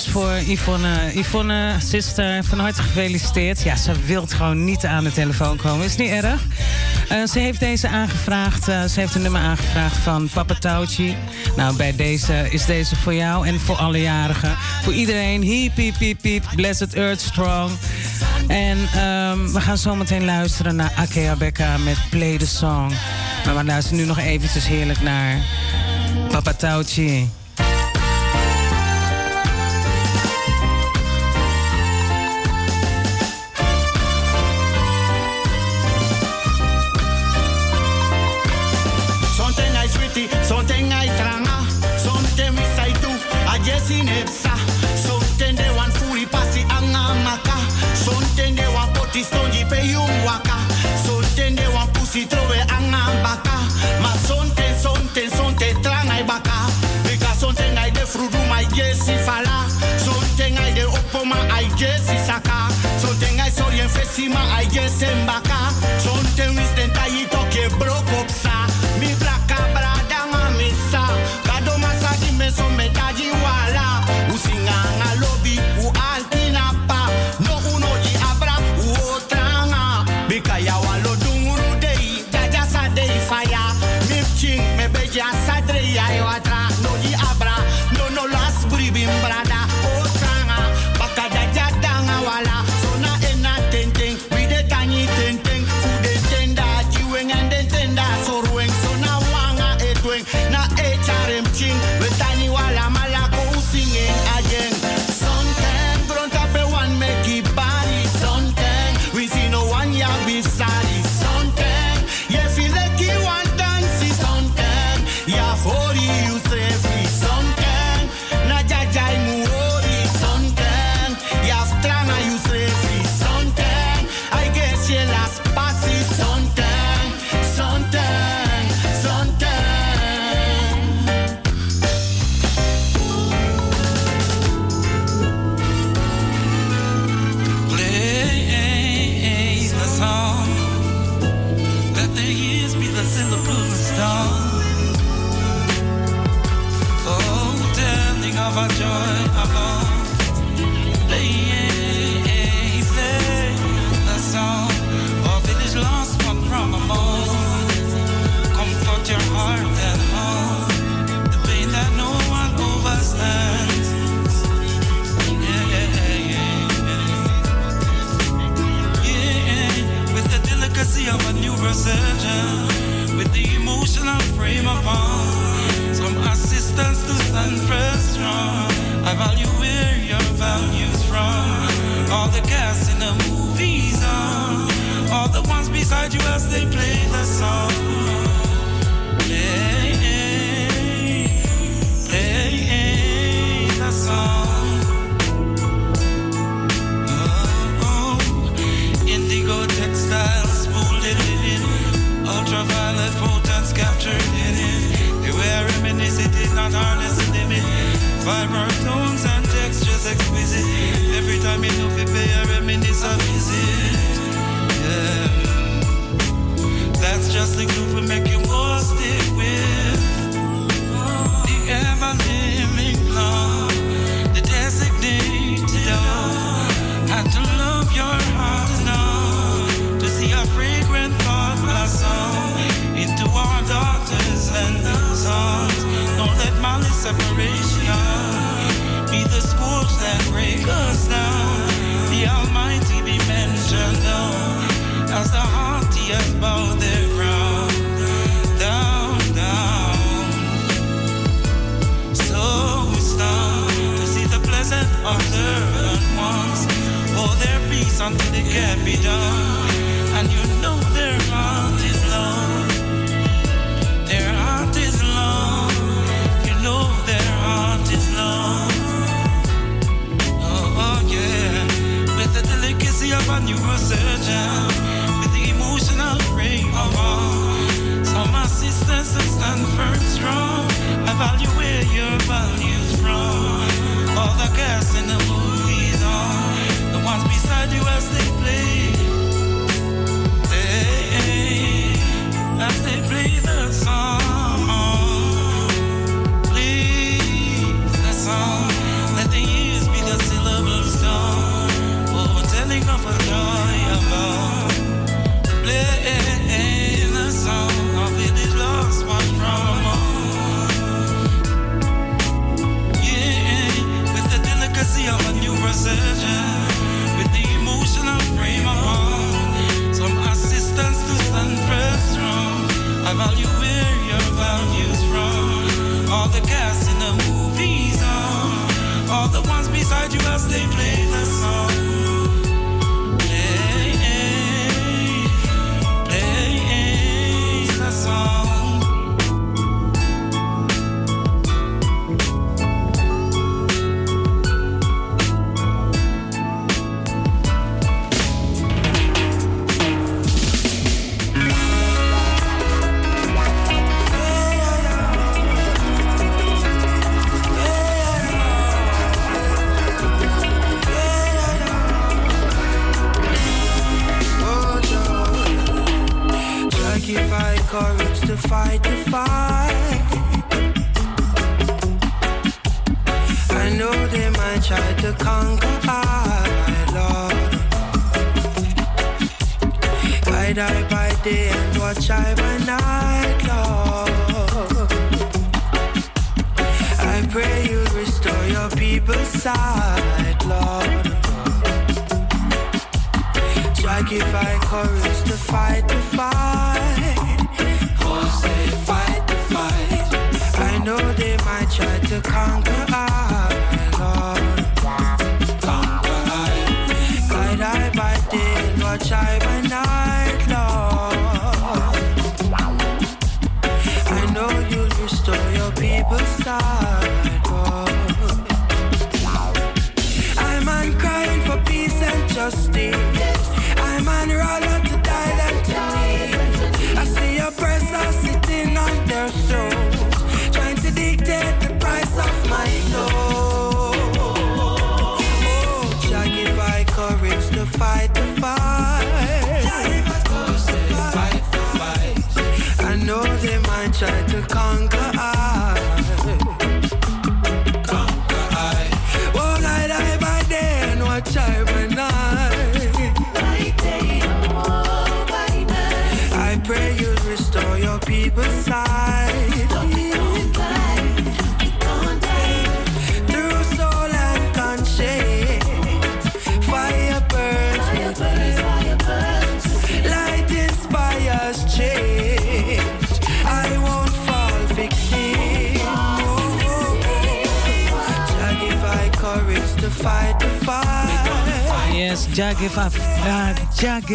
voor Yvonne. Yvonne, sister, van harte gefeliciteerd. Ja, ze wil gewoon niet aan de telefoon komen. Is niet erg. Eh, ze heeft deze aangevraagd. Eh, ze heeft een nummer aangevraagd van Papa Tauchi. Nou, bij deze is deze voor jou en voor alle jarigen. Voor iedereen. heep. piep piep Blessed Earth Strong. En ehm, we gaan zo meteen luisteren naar Akea Becca met Play the Song. Maar we luisteren nu nog eventjes heerlijk naar Papa Tauchi.
pasi nepsa sontende wan furi pasi anga maka sontende wan poti stonji pe yung waka sontende wan pusi trove anga baka ma sonte sonte sonte trangai baka beka sonte ngai de frudu mai jesi fala sonte ngai de opoma ai jesi saka sonte ngai sorien fesima ai jesi mbaka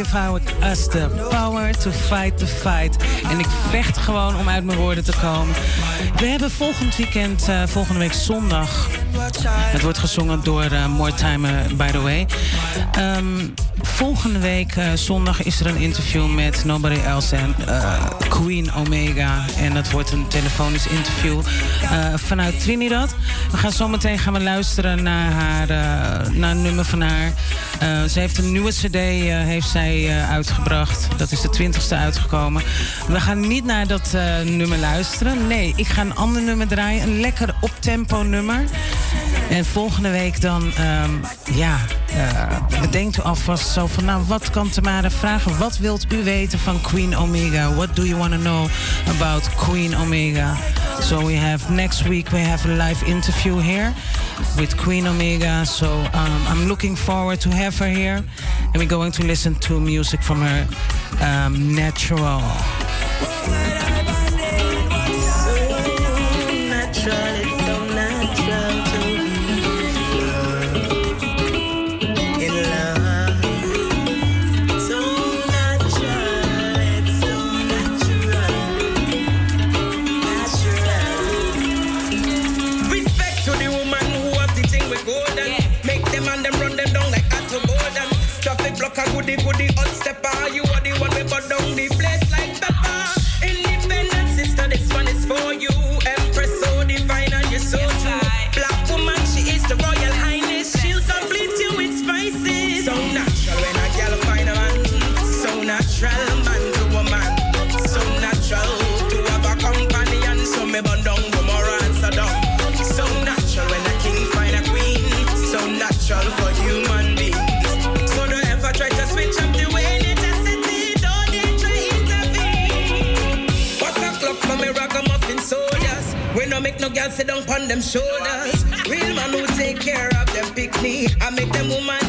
give
out us the power to fight the fight. En ik vecht gewoon om uit mijn woorden te komen. We hebben volgend weekend, eh, volgende week zondag. Het wordt gezongen door eh, More Time eh, By The Way. Um, volgende week eh, zondag is er een interview met Nobody Else en eh, Queen Omega. En dat wordt een telefonisch interview eh, vanuit Trinidad. We gaan zometeen gaan we luisteren naar, haar, naar een nummer van haar. ze heeft een nieuwe cd heeft zij, uitgebracht. Dat is de twintigste uitgekomen. We gaan niet naar dat nummer luisteren. Nee, ik ga een ander nummer draaien. Een lekker tempo nummer. En volgende week dan, ehm, ja, uh, bedenkt u alvast zo van, nou, wat kan Tamara vragen? Wat wilt u weten van Queen Omega? What do you want to know about Queen Omega? So we have next week we have a live interview here with Queen Omega. So um, I'm looking forward to have her here, and we're going to listen to music from her um, natural.
goody goody can sit down on them shoulders. Real man who take care of them pick me. I make them woman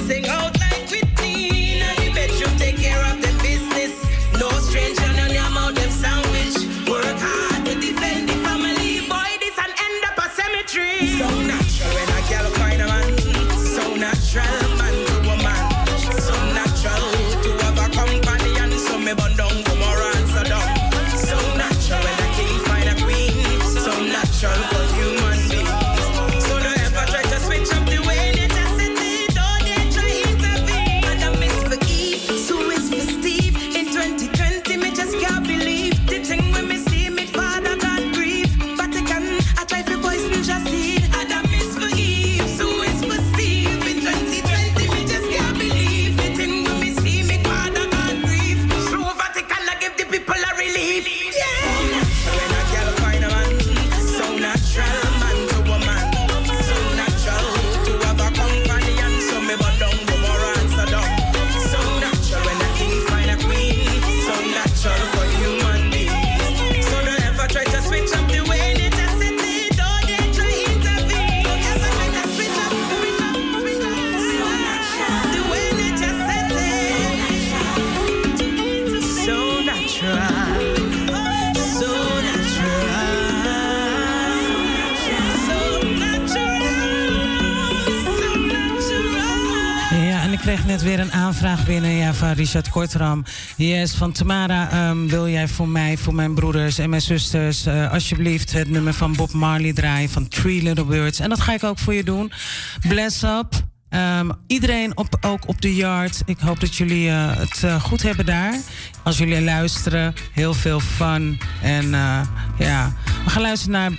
net weer een aanvraag binnen ja, van Richard Kortram. Yes, van Tamara. Ehm, wil jij voor mij, voor mijn broeders en mijn zusters... Eh, alsjeblieft het nummer van Bob Marley draaien van Three Little Birds. En dat ga ik ook voor je doen. Bless up. Ehm, iedereen op, ook op de yard. Ik hoop dat jullie eh, het eh, goed hebben daar. Als jullie luisteren, heel veel fun. En ja, we gaan luisteren naar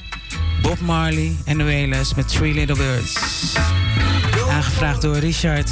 Bob Marley en de Wailers met Three Little Birds. Aangevraagd door Richard.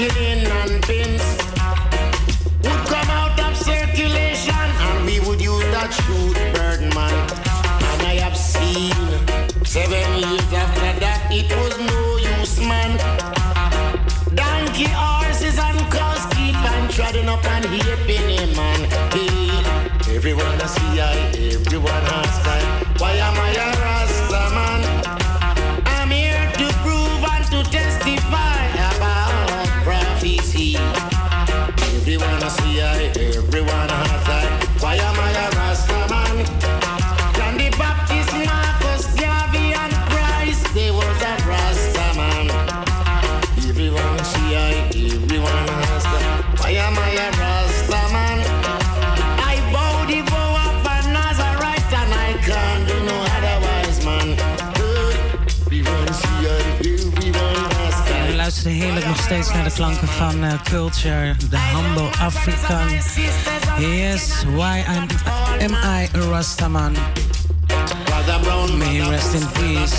chilling and
pins would come out of circulation and we would use that shoot Birdman. And I have seen seven years after that it was no use, man. Donkey horses and cows keep on treading up and heaping him, man. Hey, everyone I see, I, everyone I
steeds naar de klanken van eh, Culture, de Humble African. Yes, why I'm, am I a Rastaman? May rest in peace.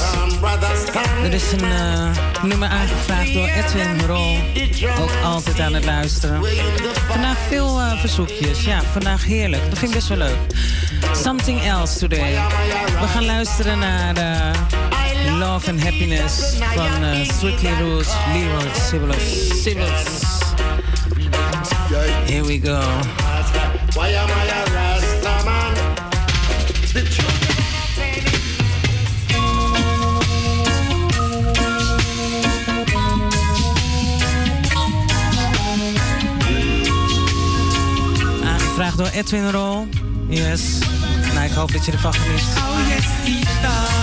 Er is een eh, nummer aangevraagd door Edwin Rol. Ook altijd aan het luisteren. Vandaag veel eh, verzoekjes. Ja, vandaag heerlijk. Dat vind best wel leuk. Something else today. We gaan luisteren naar... de Love and Happiness van uh, Rules, Leroy Sibylus. Here we go. Aangevraagd door Edwin Rol. Yes. Nou, ik hoop dat je ervan geniet.
Oh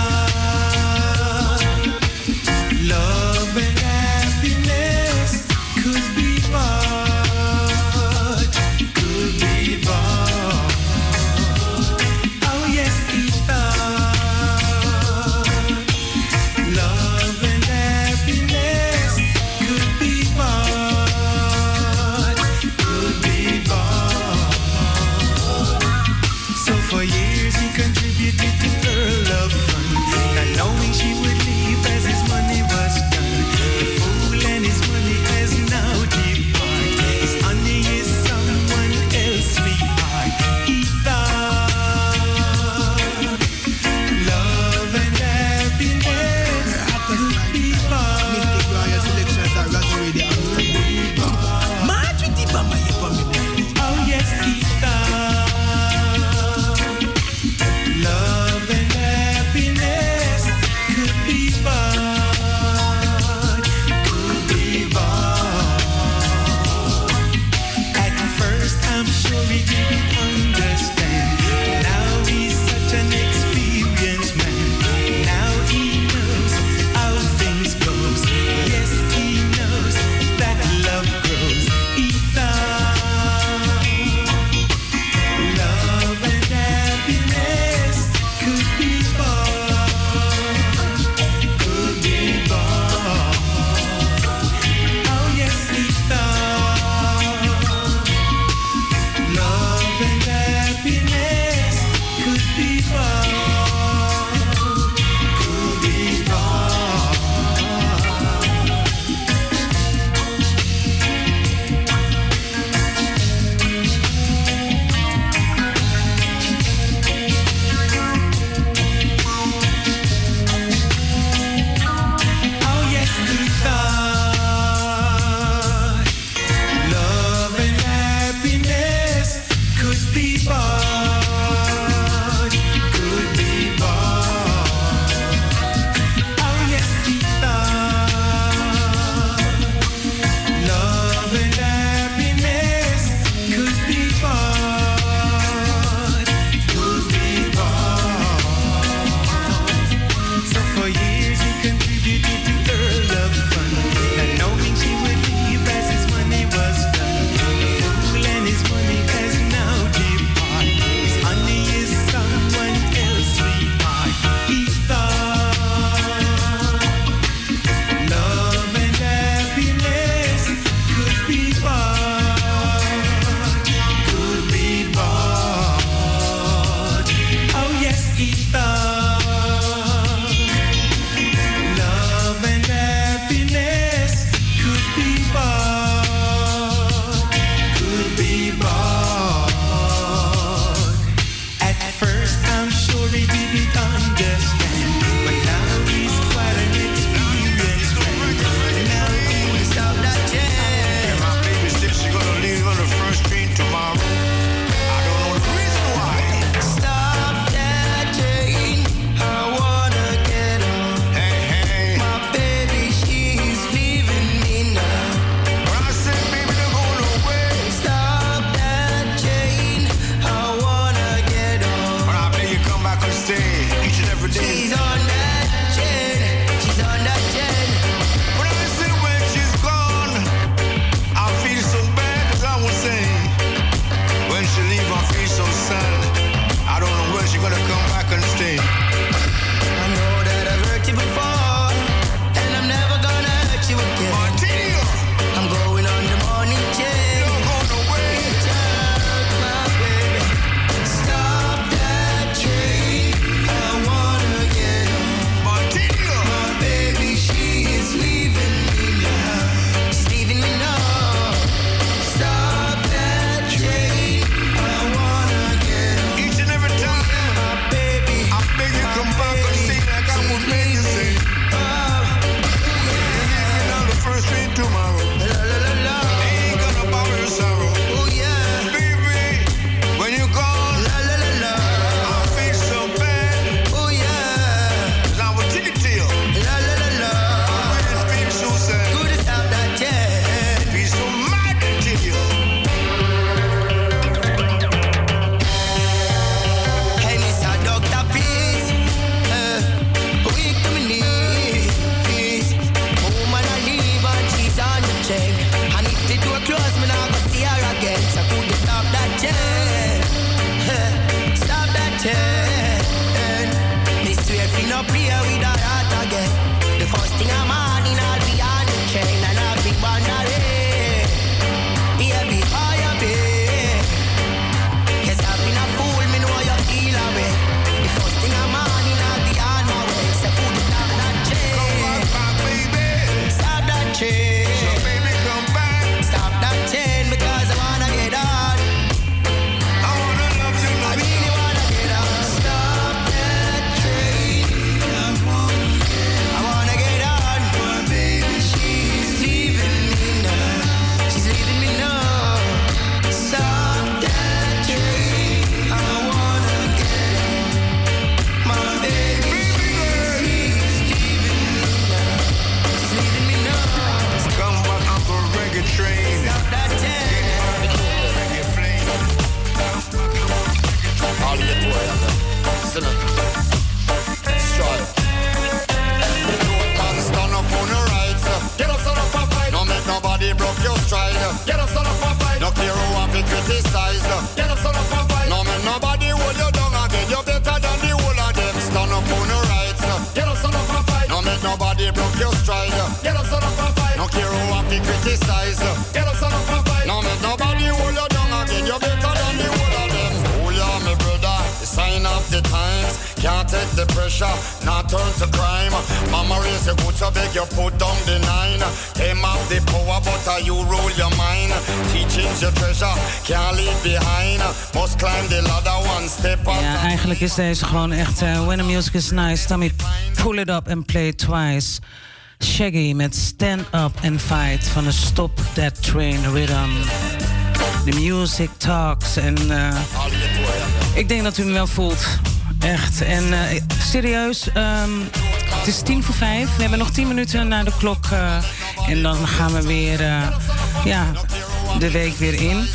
Deze is gewoon echt. Eh, when the music is nice, Tommy, pull it up and play twice. Shaggy met Stand Up and Fight van de Stop That Train Rhythm. The music talks en. Eh, ik denk dat u me wel voelt. Echt. En eh, serieus, ehm, het is tien voor vijf. We hebben nog tien minuten naar de klok. en dan gaan we weer ja, de week weer in.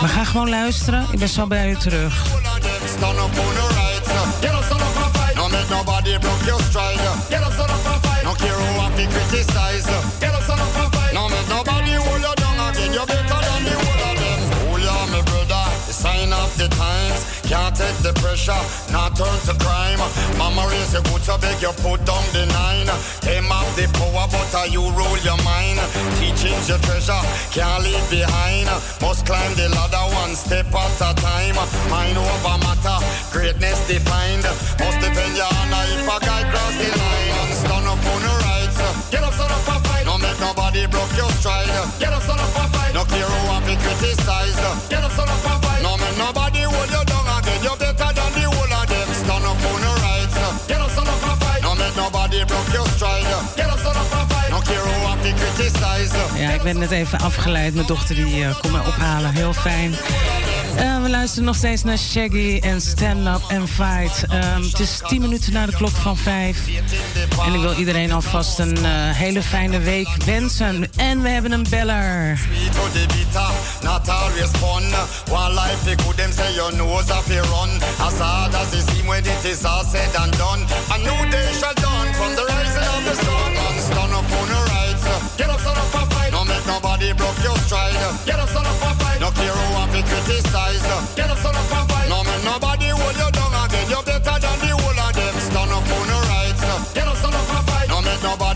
We gaan gewoon luisteren. Ik ben zo bij u terug.
Stand up on the rights. Get up, stand up and fight. No make nobody broke your stride. Get up, stand up and fight. No care who have to criticize. Get up, stand up and fight. No make nobody hold you down again. You're better than the whole of them. Hold oh, yeah, on, my brother. The sign of the times. Can't take the pressure, not turn to crime. Mama raise a good, so beg you put down the nine. Them up the power, but uh, you rule your mind. Teaching's your treasure, can't leave behind. Must climb the ladder one step at a time. Mind over matter, greatness defined. Must defend your honor if a guy cross the line. Stand up on your rights. Get up, stand up and fight. Don't make nobody broke your stride. Get up, stand up and fight. No care who want to criticized. Get up, stand up and fight. No make nobody hold your Get fight. No care
Ja, ik ben net even afgeleid. Mijn dochter die uh, eh, komt mij ophalen. Heel fijn. Eh, we luisteren nog steeds naar Shaggy en Stand Up and Fight. Ehm, het is 10 minuten na de klok van 5. En ik wil iedereen alvast een eh, hele fijne week wensen. En we hebben een beller.
up, a Get up, son of No Get up, son of make nobody You're better than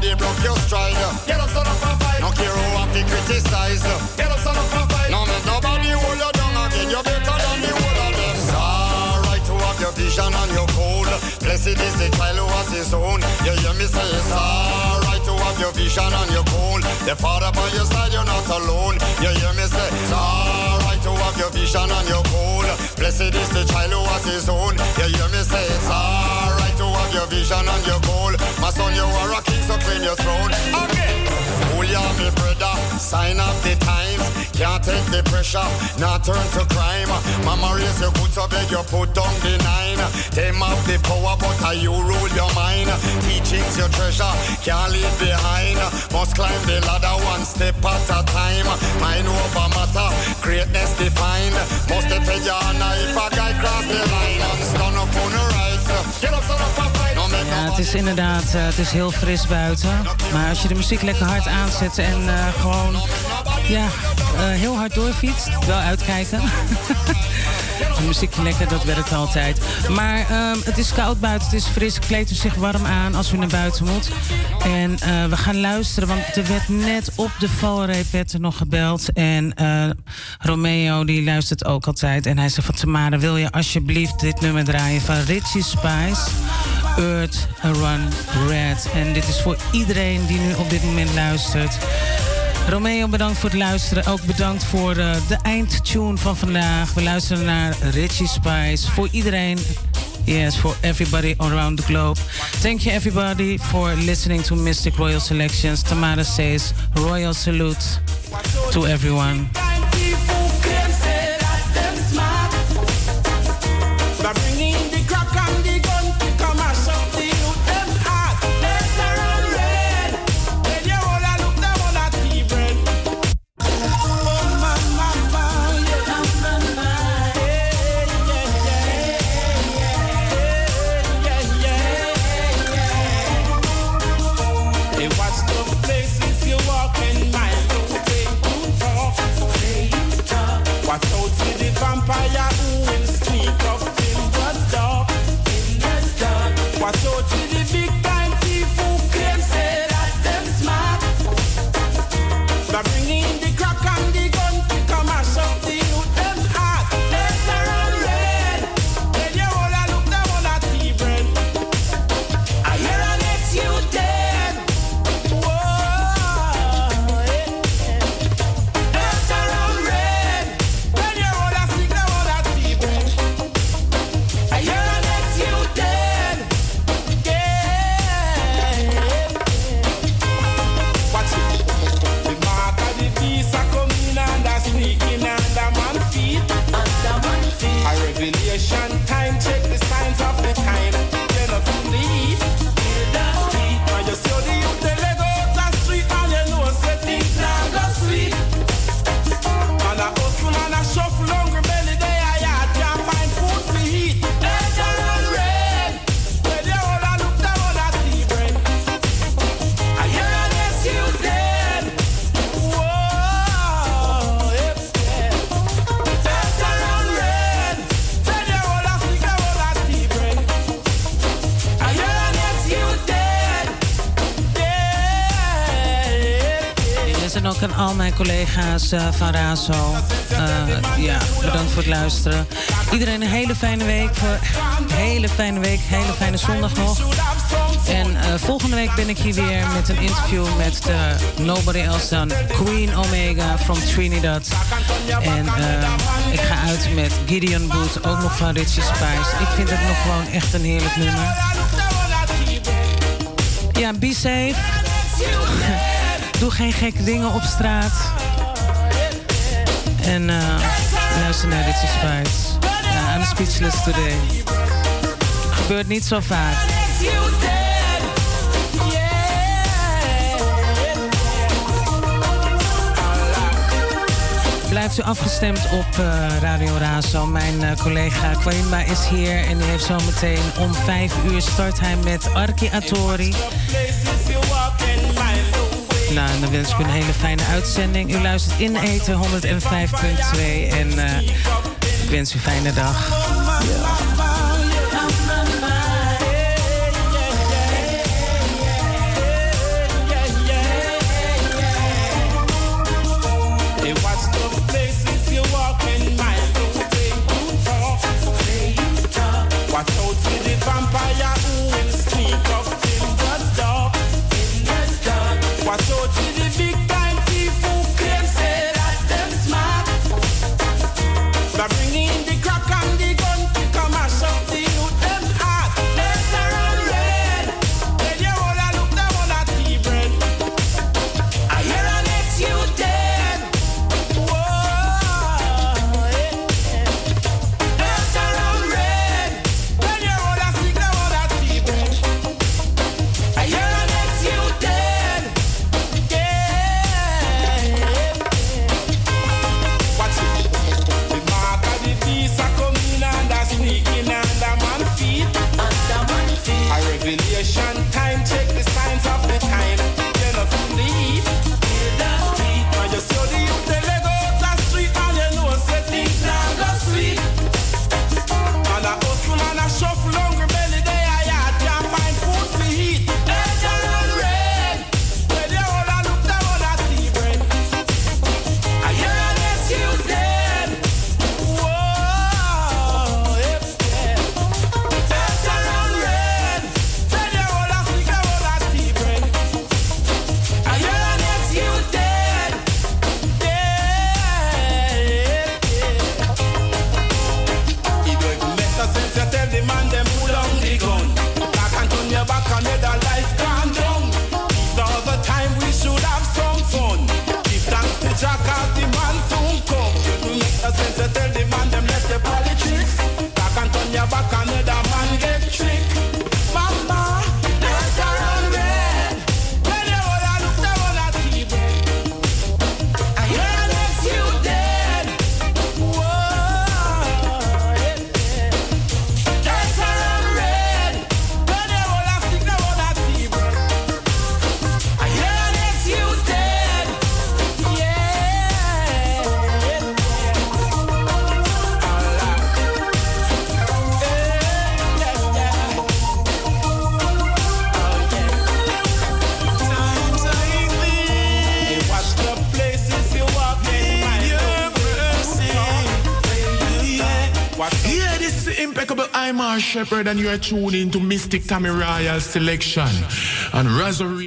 they broke your stride. Get up, son up and fight. No care who have to criticize. Get up, son up and fight. No make nobody hold you down again. You're better than the whole of them. It's alright to have your vision and your goal. Blessed is the child who has his own. You hear me say it's alright to have your vision and your goal. The father by your side, you're not alone. You hear me say it's alright to have your vision and your goal. Blessed is the child who has his own. You hear me say it's alright. have your vision and your goal. My son, you are a king, so claim your throne. Okay. school, you me brother. Sign up the times. Can't take the pressure, not turn to crime. Mama raise your boots, so beg you put on the nine. Them up the power, but I you rule your mind. Teaching's your treasure, can't leave behind. Must climb the ladder one step at a time. Mind over matter, greatness defined. Must defend your honor if a guy cross the line and stand up on the rights. Get up, son of a
Ja, het is inderdaad eh, het is heel fris buiten. Maar als je de muziek lekker hard aanzet en eh, gewoon ja, eh, heel hard doorfietst, wel uitkijken. (laughs) de muziek lekker, dat werkt altijd. Maar ehm, het is koud buiten, het is fris. Kleed u zich warm aan als u naar buiten moet. En we gaan luisteren, want er werd net op de valreep nog gebeld. En Romeo die luistert ook altijd. En hij zegt van Tamara, wil je alsjeblieft dit nummer draaien van Richie Spice? Earth Run Red. En dit is voor iedereen die nu op dit moment luistert. Romeo, bedankt voor het luisteren. Ook bedankt voor de, eh, de eindtune van vandaag. We luisteren naar Richie Spice. Voor iedereen. Yes, for everybody around the globe. Thank you everybody for listening to Mystic Royal Selections. Tamara says, Royal salute to everyone.
fire al mijn collega's eh, van Razo. Eh, ja, bedankt voor het luisteren. Iedereen een hele fijne week. hele fijne week, hele fijne zondag nog. En eh, volgende week ben ik hier weer met een interview met de Nobody Else dan Queen Omega from Trinidad. En ik ga uit met Gideon Boot, ook nog van Richie Spice. Ik vind het nog gewoon echt een heerlijk nummer. Ja, be safe. (laughs) Doe geen gekke dingen op straat. En uh, luister naar dit Spice. aan nou, I'm speechless today. Gebeurt niet zo vaak. Blijft u afgestemd op uh, Radio Razo. Mijn uh, collega Kwaimba is hier en die heeft zometeen om 5 uur start hij met Arki Atori. Nou, dan wens ik u een hele fijne uitzending. U luistert in Eten 105.2 en eh, ik wens u een fijne dag.
Shepherd, and you are tuning to Mystic Tommy Royal Selection and Rosary.